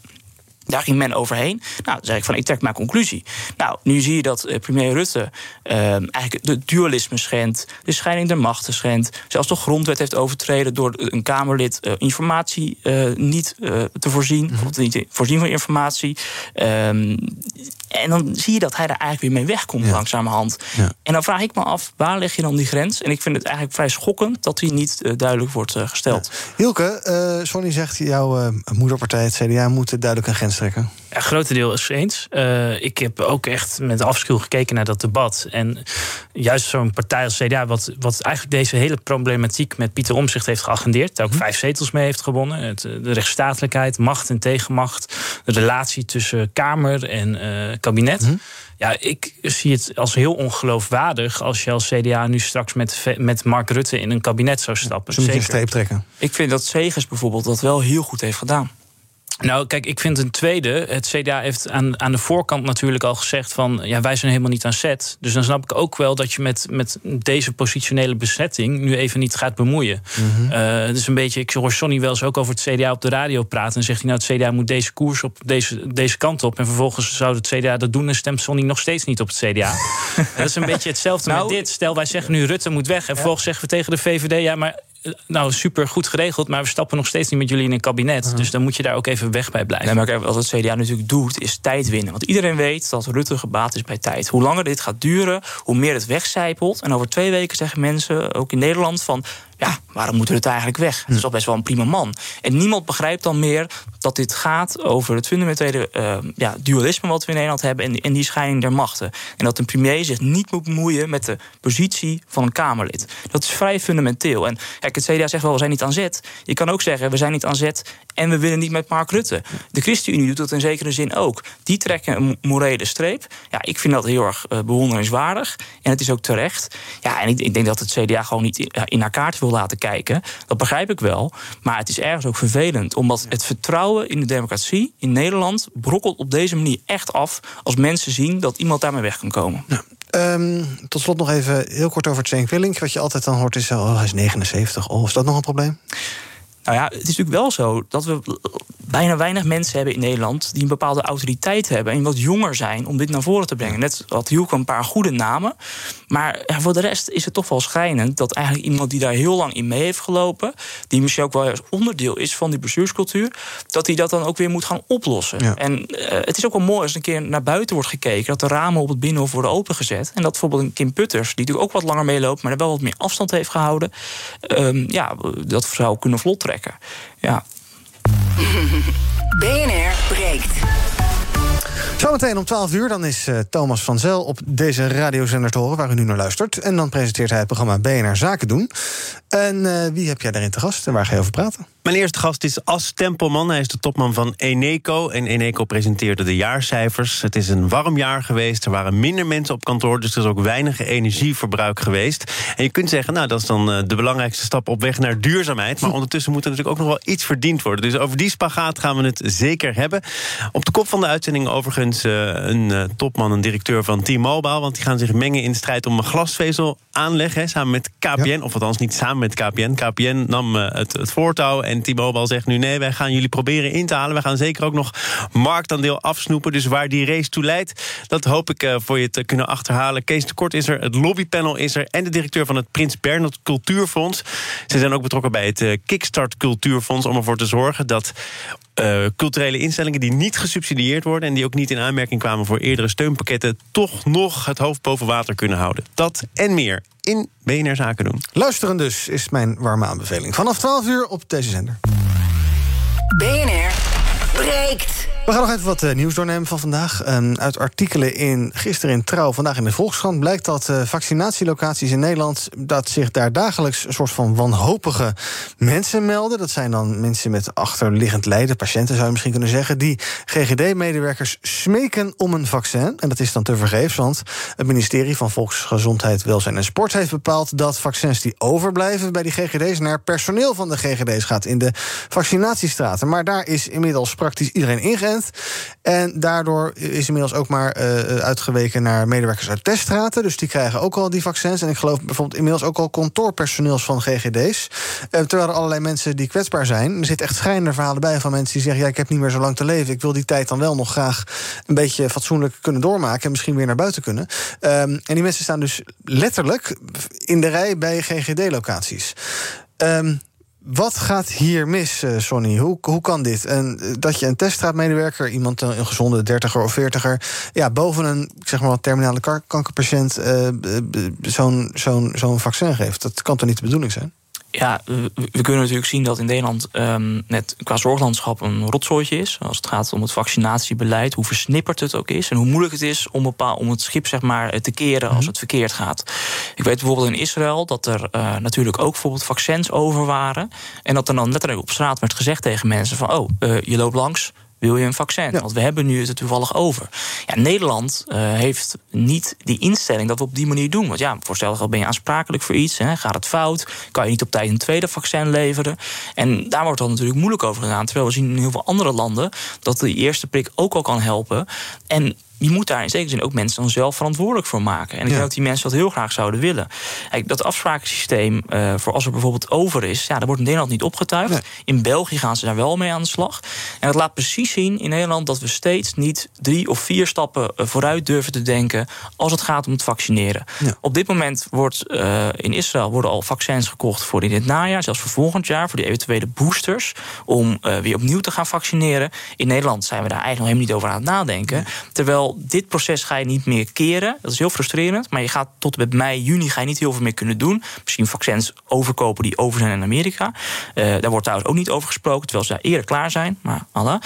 daar ging men overheen. Nou, dan zei ik van, ik trek mijn conclusie. Nou, nu zie je dat eh, premier Rutte eh, eigenlijk het dualisme schendt... de scheiding der machten schendt... zelfs de grondwet heeft overtreden... door een Kamerlid eh, informatie eh, niet eh, te voorzien... of niet te voorzien van informatie. Ehm, en dan zie je dat hij daar eigenlijk weer mee wegkomt langzamerhand. En dan vraag ik me af, waar leg je dan die grens? En ik vind het eigenlijk vrij schokkend... dat die niet duidelijk wordt gesteld. Hielke, eh Sonny zegt, jouw moederpartij, het CDA, moet duidelijk een grens trekken. Ja, grotendeels eens. Eh, ik heb ook echt met afschuw gekeken naar dat debat. En juist zo'n partij als CDA, wat, wat eigenlijk deze hele problematiek met Pieter Omzicht heeft geagendeerd, daar ook vijf zetels mee heeft gewonnen. Het, eh, de rechtsstatelijkheid, macht en tegenmacht, de relatie tussen Kamer en eh, kabinet. Ja, ik zie het als heel ongeloofwaardig als je als CDA nu straks met, met Mark Rutte in een kabinet zou stappen. Ze moeten een streep trekken. Ik vind dat Segers bijvoorbeeld dat wel heel goed heeft gedaan. Nou, kijk, ik vind een tweede. Het CDA heeft aan, aan de voorkant natuurlijk al gezegd van... ja, wij zijn helemaal niet aan zet. Dus dan snap ik ook wel dat je met, met deze positionele bezetting... nu even niet gaat bemoeien. Eh, het is een beetje, ik hoor Sonny wel eens ook over het CDA op de radio praten... en zegt hij, nou, het CDA moet deze koers op deze, deze kant op... en vervolgens zou het CDA dat doen... en stemt Sonny nog steeds niet op het CDA. [laughs] dat is een beetje hetzelfde Nou, met dit. Stel, wij zeggen nu Rutte moet weg... en vervolgens zeggen we tegen de VVD... ja, maar nou, super goed geregeld... maar we stappen nog steeds niet met jullie in een kabinet. Dus dan moet je daar ook even weg bij blijven. Nee, maar wat het CDA natuurlijk doet, is tijd winnen. Want iedereen weet dat Rutte gebaat is bij tijd. Hoe langer dit gaat duren, hoe meer het wegcijpelt. En over twee weken zeggen mensen, ook in Nederland, van... ja, waarom moet Rutte eigenlijk weg? Het is toch best wel een prima man. En niemand begrijpt dan meer dat dit gaat over het fundamentele eh, ja, dualisme... wat we in Nederland hebben en, en die scheiding der machten. En dat een premier zich niet moet bemoeien met de positie van een Kamerlid. Dat is vrij fundamenteel. En kijk, het CDA zegt wel, we zijn niet aan zet. Je kan ook zeggen, we zijn niet aan zet en we willen niet met Mark Rutte. De ChristenUnie doet dat in zekere zin ook. Die trekken een morele streep. Ja, ik vind dat heel erg eh, bewonderingswaardig. En het is ook terecht. Ja, en ik, ik denk dat het CDA gewoon niet in, haar kaart wil laten kijken. Dat begrijp ik wel. Maar het is ergens ook vervelend. Omdat het vertrouwen in de democratie in Nederland... brokkelt op deze manier echt af... als mensen zien dat iemand daarmee weg kan komen. Ehm, tot slot nog even heel kort over Cenk Willink. Wat je altijd dan hoort is, oh, hij is 79. Oh, is dat nog een probleem? Nou ja, het is natuurlijk wel zo dat we bijna weinig mensen hebben in Nederland die een bepaalde autoriteit hebben en wat jonger zijn om dit naar voren te brengen. Net had Hielke een paar goede namen. Maar voor de rest is het toch wel schrijnend dat eigenlijk iemand die daar heel lang in mee heeft gelopen, die misschien ook wel onderdeel is van die bestuurscultuur, dat hij dat dan ook weer moet gaan oplossen. Ja. En eh, het is ook wel mooi als een keer naar buiten wordt gekeken, dat de ramen op het binnenhof worden opengezet. En dat bijvoorbeeld een Kim Putters, die natuurlijk ook wat langer meeloopt, maar er wel wat meer afstand heeft gehouden, ehm, ja, dat zou kunnen vlot Ja. [laughs] BNR breekt. Zometeen om 12 uur dan is eh, Thomas van Zel op deze radiozender te horen... waar u nu naar luistert. En dan presenteert hij het programma BNR Zaken doen. En eh, wie heb jij daarin te gast en waar ga je over praten? Mijn eerste gast is As Tempelman. Hij is de topman van Eneco. En Eneco presenteerde de jaarcijfers. Het is een warm jaar geweest. Er waren minder mensen op kantoor. Dus er is ook weinig energieverbruik geweest. En je kunt zeggen, nou, dat is dan eh, de belangrijkste stap op weg naar duurzaamheid. Maar [laughs] ondertussen moet er natuurlijk ook nog wel iets verdiend worden. Dus over die spagaat gaan we het zeker hebben. Op de kop van de uitzending overigens eh, een eh, topman, een directeur van T-Mobile. Want die gaan zich mengen in de strijd om een glasvezel aanleg. Hè, samen met KPN. Of althans niet samen met KPN. KPN nam het, het voortouw. En T-Mobile zegt nu nee, wij gaan jullie proberen in te halen. We gaan zeker ook nog marktaandeel afsnoepen. Dus waar die race toe leidt, dat hoop ik uh, voor je te kunnen achterhalen. Kees de Kort is er, het lobbypanel is er... en de directeur van het Prins Bernhard Cultuurfonds. Ze zijn ook betrokken bij het uh, Kickstart Cultuurfonds... om ervoor te zorgen dat uh, culturele instellingen die niet gesubsidieerd worden... en die ook niet in aanmerking kwamen voor eerdere steunpakketten... toch nog het hoofd boven water kunnen houden. Dat en meer in BNR Zaken doen. Luisteren dus is mijn warme aanbeveling. Vanaf 12 uur op deze zender. BNR breekt. We gaan nog even wat uh, nieuws doornemen van vandaag. Um, uit artikelen in gisteren in Trouw, vandaag in de Volkskrant... blijkt dat uh, vaccinatielocaties in Nederland... dat zich daar dagelijks een soort van wanhopige mensen melden. Dat zijn dan mensen met achterliggend lijden, patiënten zou je misschien kunnen zeggen... die GGD-medewerkers smeken om een vaccin. En dat is dan tevergeefs, want het ministerie van Volksgezondheid, Welzijn en Sport... heeft bepaald dat vaccins die overblijven bij die GGD's... naar personeel van de GGD's gaat in de vaccinatiestraten. Maar daar is inmiddels praktisch iedereen ingeënt. En daardoor is inmiddels ook maar uh, uitgeweken naar medewerkers uit teststraten. Dus die krijgen ook al die vaccins. En ik geloof bijvoorbeeld inmiddels ook al kantoorpersoneels van GGD's. Uh, terwijl er allerlei mensen die kwetsbaar zijn. Er zitten echt schijnende verhalen bij van mensen die zeggen: Ja, ik heb niet meer zo lang te leven. Ik wil die tijd dan wel nog graag een beetje fatsoenlijk kunnen doormaken. En misschien weer naar buiten kunnen. Um, en die mensen staan dus letterlijk in de rij bij GGD-locaties. Um, wat gaat hier mis, uh, Sonny? Hoe, hoe kan dit? En dat je een teststraatmedewerker, iemand een, een gezonde dertiger of veertiger, ja, boven een zeg maar terminale kankerpatiënt zo'n zo'n zo'n vaccin geeft, dat kan toch niet de bedoeling zijn? Ja, we kunnen natuurlijk zien dat in Nederland um, net qua zorglandschap een rotzooitje is. Als het gaat om het vaccinatiebeleid, hoe versnipperd het ook is. En hoe moeilijk het is om, bepaal, om het schip zeg maar, te keren als het verkeerd gaat. Ik weet bijvoorbeeld in Israël dat er uh, natuurlijk ook bijvoorbeeld vaccins over waren. En dat er dan letterlijk op straat werd gezegd tegen mensen: van oh, uh, je loopt langs wil je een vaccin? Ja. Want we hebben nu het toevallig over. Ja, Nederland uh, heeft niet die instelling dat we op die manier doen. Want ja, voorstel ben je aansprakelijk voor iets. Hè, gaat het fout? Kan je niet op tijd een tweede vaccin leveren? En daar wordt dan natuurlijk moeilijk over gedaan. Terwijl we zien in heel veel andere landen dat de eerste prik ook al kan helpen. En je moet daar in zekere zin ook mensen dan zelf verantwoordelijk voor maken. En ik ja. denk dat die mensen dat heel graag zouden willen. Kijk, dat afsprakensysteem uh, voor als er bijvoorbeeld over is, ja, dat wordt in Nederland niet opgetuigd. Nee. In België gaan ze daar wel mee aan de slag. En dat laat precies zien in Nederland dat we steeds niet drie of vier stappen vooruit durven te denken als het gaat om het vaccineren. Ja. Op dit moment wordt uh, in Israël worden al vaccins gekocht voor in dit najaar, zelfs voor volgend jaar, voor die eventuele boosters, om uh, weer opnieuw te gaan vaccineren. In Nederland zijn we daar eigenlijk nog helemaal niet over aan het nadenken. Terwijl dit proces ga je niet meer keren. Dat is heel frustrerend. Maar je gaat tot en met mei, juni ga je niet heel veel meer kunnen doen. Misschien vaccins overkopen die over zijn in Amerika. Uh, daar wordt trouwens ook niet over gesproken, terwijl ze daar eerder klaar zijn. Maar Allah.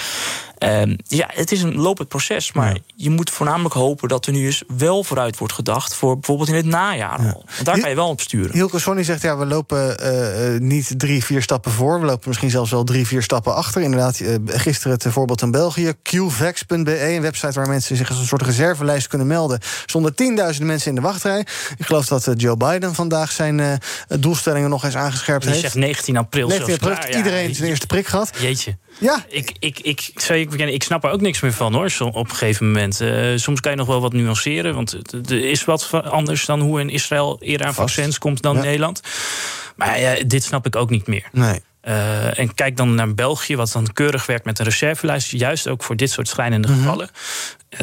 Uh, ja, het is een lopend proces. Maar ja. je moet voornamelijk hopen dat er nu eens wel vooruit wordt gedacht. voor bijvoorbeeld in het najaar al. Want daar kan je wel op sturen. Hilke Sonny zegt ja, we lopen uh, niet drie, vier stappen voor. We lopen misschien zelfs wel drie, vier stappen achter. Inderdaad, uh, gisteren het voorbeeld in België. qvax.be, een website waar mensen zich als een soort reservelijst kunnen melden. zonder tienduizenden mensen in de wachtrij. Ik geloof dat Joe Biden vandaag zijn doelstellingen nog eens aangescherpt heeft. zegt 19 april. 19 april heeft iedereen zijn eerste prik gehad. Jeetje. Ja. Ik, ik, ik, zou ik, ik snap er ook niks meer van hoor, op een gegeven moment. Uh, soms kan je nog wel wat nuanceren, want er is wat anders dan hoe in Israël eerder aan Vast. vaccins komt dan ja. Nederland. Maar ja, dit snap ik ook niet meer. Nee. Uh, en kijk dan naar België, wat dan keurig werkt met een reservelijst. Juist ook voor dit soort schrijnende mm -hmm. gevallen.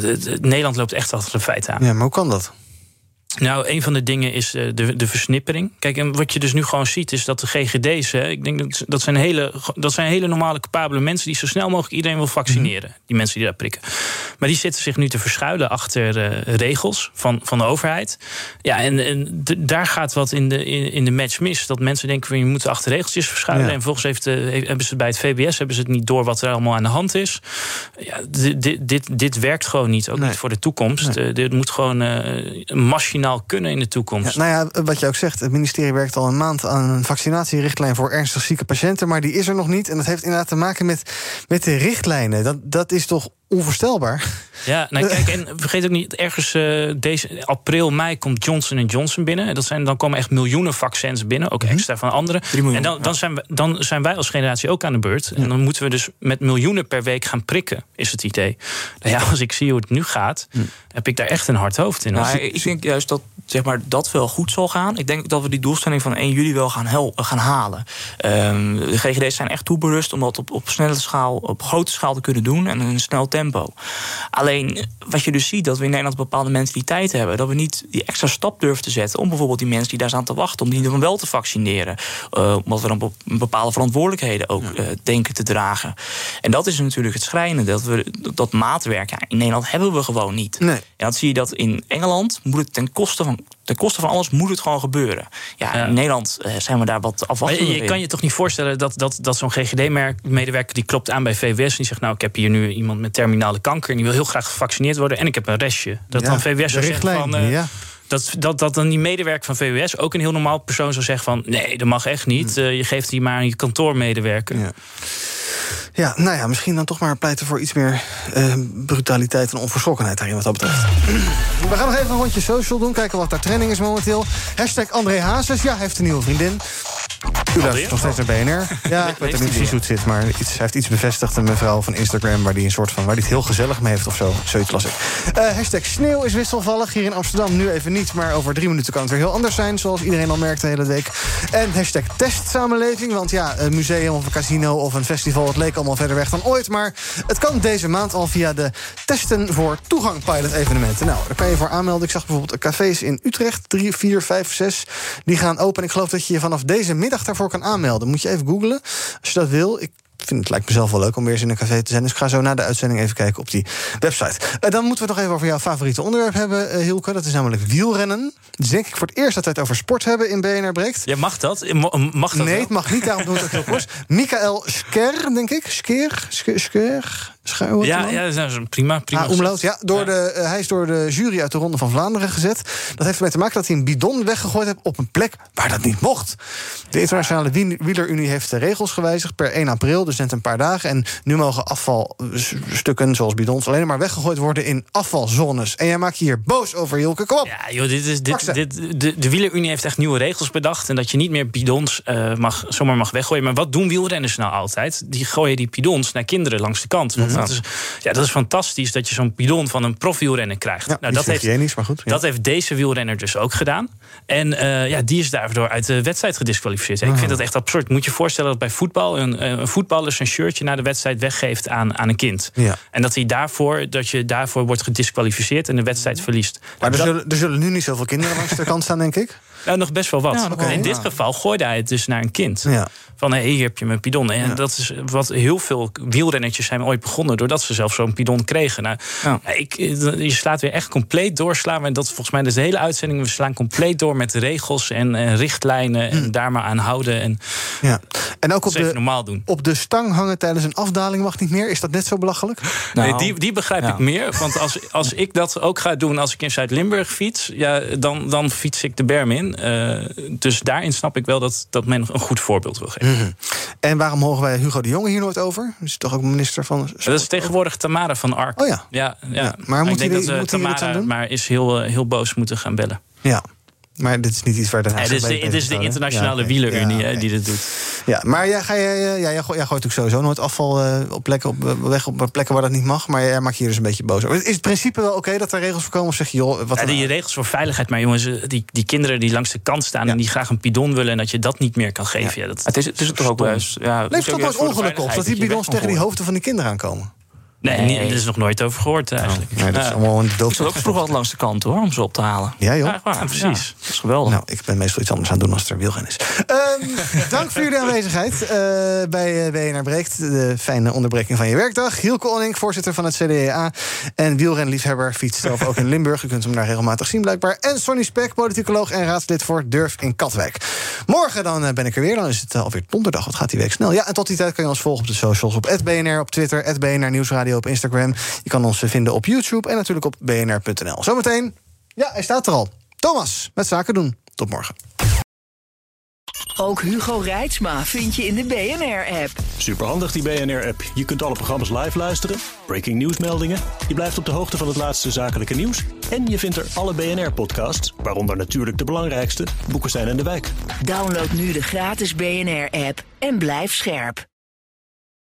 Uh, Nederland loopt echt achter de feiten aan. Ja, maar hoe kan dat? Nou, een van de dingen is de, de versnippering. Kijk, en wat je dus nu gewoon ziet, is dat de GGD's, hè, ik denk dat, dat, zijn hele, dat zijn hele normale, capabele mensen die zo snel mogelijk iedereen wil vaccineren. Mm -hmm. Die mensen die daar prikken. Maar die zitten zich nu te verschuilen achter uh, regels van, van de overheid. Ja, en, en daar gaat wat in de, in, in, de match mis. Dat mensen denken van je moet achter regeltjes verschuilen. Ja. En volgens heeft, uh, hebben ze bij het VBS hebben ze het niet door wat er allemaal aan de hand is. Ja, dit, dit, dit werkt gewoon niet. Ook nee. niet voor de toekomst. Nee. Uh, dit moet gewoon uh, machinaal kunnen in de toekomst. Nou ja, wat je ook zegt, het ministerie werkt al een maand aan een vaccinatierichtlijn voor ernstig zieke patiënten, maar die is er nog niet. En dat heeft inderdaad te maken met, met de richtlijnen. Dat, dat is toch onvoorstelbaar. Ja, nou kijk, en vergeet ook niet, ergens uh, deze april, mei komt Johnson Johnson binnen. Dat zijn, dan komen echt miljoenen vaccins binnen, ook extra van anderen. Miljoen, en dan, dan, zijn we, dan zijn wij als generatie ook aan de beurt. En dan moeten we dus met miljoenen per week gaan prikken, is het idee. Nou ja, als ik zie hoe het nu gaat, heb ik daar echt een hard hoofd in. Nou, ik denk juist dat zeg maar, dat wel goed zal gaan. Ik denk dat we die doelstelling van 1 juli wel gaan, hel, gaan halen. Ehm, de GGD's zijn echt toeberust om dat op, op snelle schaal, op grote schaal te kunnen doen en in een snel tempo. Alleen wat je dus ziet, dat we in Nederland bepaalde mentaliteit hebben. Dat we niet die extra stap durven te zetten om bijvoorbeeld die mensen die daar staan te wachten, om die dan wel te vaccineren. Uh, omdat we dan bepaalde verantwoordelijkheden ook uh, denken te dragen. En dat is natuurlijk het schrijnende. Dat we dat maatwerk ja, in Nederland hebben we gewoon niet. Nee. En dan zie je dat in Engeland moet het ten koste van ten koste van alles moet het gewoon gebeuren. Ja, in Nederland uh, zijn we daar wat afwachtend Je, je kan je toch niet voorstellen dat, dat, dat zo'n GGD-medewerker... die klopt aan bij VWS en die zegt... nou, ik heb hier nu iemand met terminale kanker... en die wil heel graag gevaccineerd worden... en ik heb een restje. Dat Ja, dan VWS zou de zeggen van... eh, ja. Dat, dat, dat dan die medewerker van VWS, ook een heel normaal persoon, zou zeggen van... nee, dat mag echt niet. Hmm. Eh, je geeft die maar aan je kantoormedewerker. Ja, nou ja, misschien dan toch maar pleiten voor iets meer eh, brutaliteit en onverschrokkenheid daarin wat dat betreft. We gaan nog even een rondje social doen, kijken wat daar trending is momenteel. Hashtag André Hazes, ja, heeft een nieuwe vriendin. U luistert nog steeds naar BNR. Ja, ik weet niet precies hoe het zit, maar iets, hij heeft iets bevestigd. Een mevrouw van Instagram waar die een soort van waar die het heel gezellig mee heeft of zo. Zoiets las ik. Eh, hashtag sneeuw is wisselvallig. Hier in Amsterdam nu even niet, maar over drie minuten kan het weer heel anders zijn. Zoals iedereen al merkt de hele week. En hashtag testsamenleving. Want ja, een museum of een casino of een festival, het leek allemaal verder weg dan ooit. Maar het kan deze maand al via de testen voor toegang pilot evenementen. Nou, daar kan je voor aanmelden. Ik zag bijvoorbeeld cafés in Utrecht, 3, 4, 5, 6. Die gaan open. En ik geloof dat je je vanaf deze middag daarvoor kan aanmelden. Moet je even googlen als je dat wil. Ik vind het lijkt mezelf wel leuk om weer eens in een café te zijn. Dus ik ga zo na de uitzending even kijken op die website. Eh, dan moeten we het nog even over jouw favoriete onderwerp hebben, eh, Hielke. Dat is namelijk wielrennen. Dus denk ik voor het eerst dat we het over sport hebben in BNR Breekt. Ja, mag dat? Mo- Mag dat Nee, het mag niet. Daarom doen we het heel kort. [laughs] Michael Sker, denk ik. Sker? Sker? Ja, ja, dat is een prima. prima Ah, omlaut, ja. Door De, eh, hij is door de jury uit de Ronde van Vlaanderen gezet. Dat heeft ermee te maken dat hij een bidon weggegooid heeft... op een plek waar dat niet mocht. De Internationale Wielerunie heeft de regels gewijzigd per 1 april, dus net een paar dagen. En nu mogen afvalstukken, zoals bidons, alleen maar weggegooid worden in afvalzones. En jij maakt je hier boos over, Hilke. Kom op. Ja, joh, dit is, dit, dit, de, de wielerunie heeft echt nieuwe regels bedacht. En dat je niet meer bidons eh, mag, zomaar mag weggooien. Maar wat doen wielrenners nou altijd? Die gooien die bidons naar kinderen langs de kant. Want Mhm. Dat, is, ja, dat is fantastisch dat je zo'n bidon van een profwielrenner krijgt. Ja, nou, dat, heeft, maar goed. ja. dat heeft deze wielrenner dus ook gedaan. En eh, ja, die is daardoor uit de wedstrijd gedisqualificeerd. Ik Ah. vind dat echt absurd. Moet je je voorstellen dat bij voetbal een, eh, een voetballer zijn shirtje na de wedstrijd weggeeft aan, aan een kind. Ja. En dat, hij daarvoor, dat je daarvoor wordt gedisqualificeerd en de wedstrijd verliest. Maar er Dat- zullen, er zullen nu niet zoveel kinderen langs de kant staan, denk ik. Nou, nog best wel wat. Ja, in dit Ja. geval gooide hij het dus naar een kind. Ja. Van hé, hier heb je mijn bidon. En Ja. dat is wat heel veel wielrennertjes zijn ooit begonnen... doordat ze zelf zo'n bidon kregen. Nou, ik, je slaat weer echt compleet door. Slaan we, dat is volgens mij dus de hele uitzending. We slaan compleet door met regels en, en richtlijnen... en daar maar aan houden. En Ja. En ook op is de, normaal doen. op de stang hangen tijdens een afdaling mag niet meer. Is dat net zo belachelijk? Nou, nee, die, die begrijp ik meer. Want als, als ik dat ook ga doen als ik in Zuid-Limburg fiets... Ja, dan, dan fiets ik de berm in. Eh, dus daarin snap ik wel dat, dat men een goed voorbeeld wil geven. Mhm. En waarom horen wij Hugo de Jonge hier nooit over? Is toch ook minister van... Dat is tegenwoordig Tamara van Ark. Oh ja. Ja, ja. Ja, maar moet ik denk hij- dat we moet Tamara maar is heel, eh, heel boos moeten gaan bellen. Ja. Maar dit is niet iets waar de dit is de, dit is de internationale ja, wielerunie ja, die dit doet. Ja, maar jij, ga, jij, ja, jij, gooit, jij gooit natuurlijk sowieso nooit afval eh, op plekken, op, eh, weg op plekken waar dat niet mag. Maar jij maakt je hier dus een beetje boos over. Is het principe wel oké dat er regels voor komen? Of zeg je, joh, wat Ja, die regels voor veiligheid, maar jongens, eh, die, die kinderen die langs de kant staan en die graag een bidon willen en dat je dat niet meer kan geven. Ja. dat, Het is, het is toch ook best. Ja, het toch nooit ongeluk op? Dat die bidons tegen die hoofden van die kinderen aankomen? Nee, Nee. er is nog nooit over gehoord eigenlijk. Nee, dat is allemaal een Ik zat dood. ook vroeger altijd langs de kant hoor, om ze op te halen. Ja, joh. Ja, precies. Ja, dat is geweldig. Nou, ik ben meestal iets anders aan het doen als er wielrennen is. Ehm, [laughs] dank voor jullie aanwezigheid eh, bij eh, BNR Breekt. De fijne onderbreking van je werkdag. Hielke Onning, voorzitter van het CDA. En wielrenliefhebber, fietst zelf ook in Limburg. U kunt hem daar regelmatig zien blijkbaar. En Sonny Spek, politicoloog en raadslid voor Durf in Katwijk. Morgen dan eh, ben ik er weer. Dan is het alweer donderdag. Wat gaat die week snel. Ja, en tot die tijd kan je ons volgen op de socials. Op @bnr op Twitter, @bnr Op Instagram. Je kan ons vinden op YouTube en natuurlijk op bnr.nl. Zometeen, ja, hij staat er al. Thomas, met zaken doen. Tot morgen. Ook Hugo Reitsma vind je in de BNR-app. Superhandig die BNR-app. Je kunt alle programma's live luisteren, breaking nieuwsmeldingen. Je blijft op de hoogte van het laatste zakelijke nieuws. En je vindt er alle BNR-podcasts, waaronder natuurlijk de belangrijkste, Boeken zijn in de wijk. Download nu de gratis BNR-app en blijf scherp.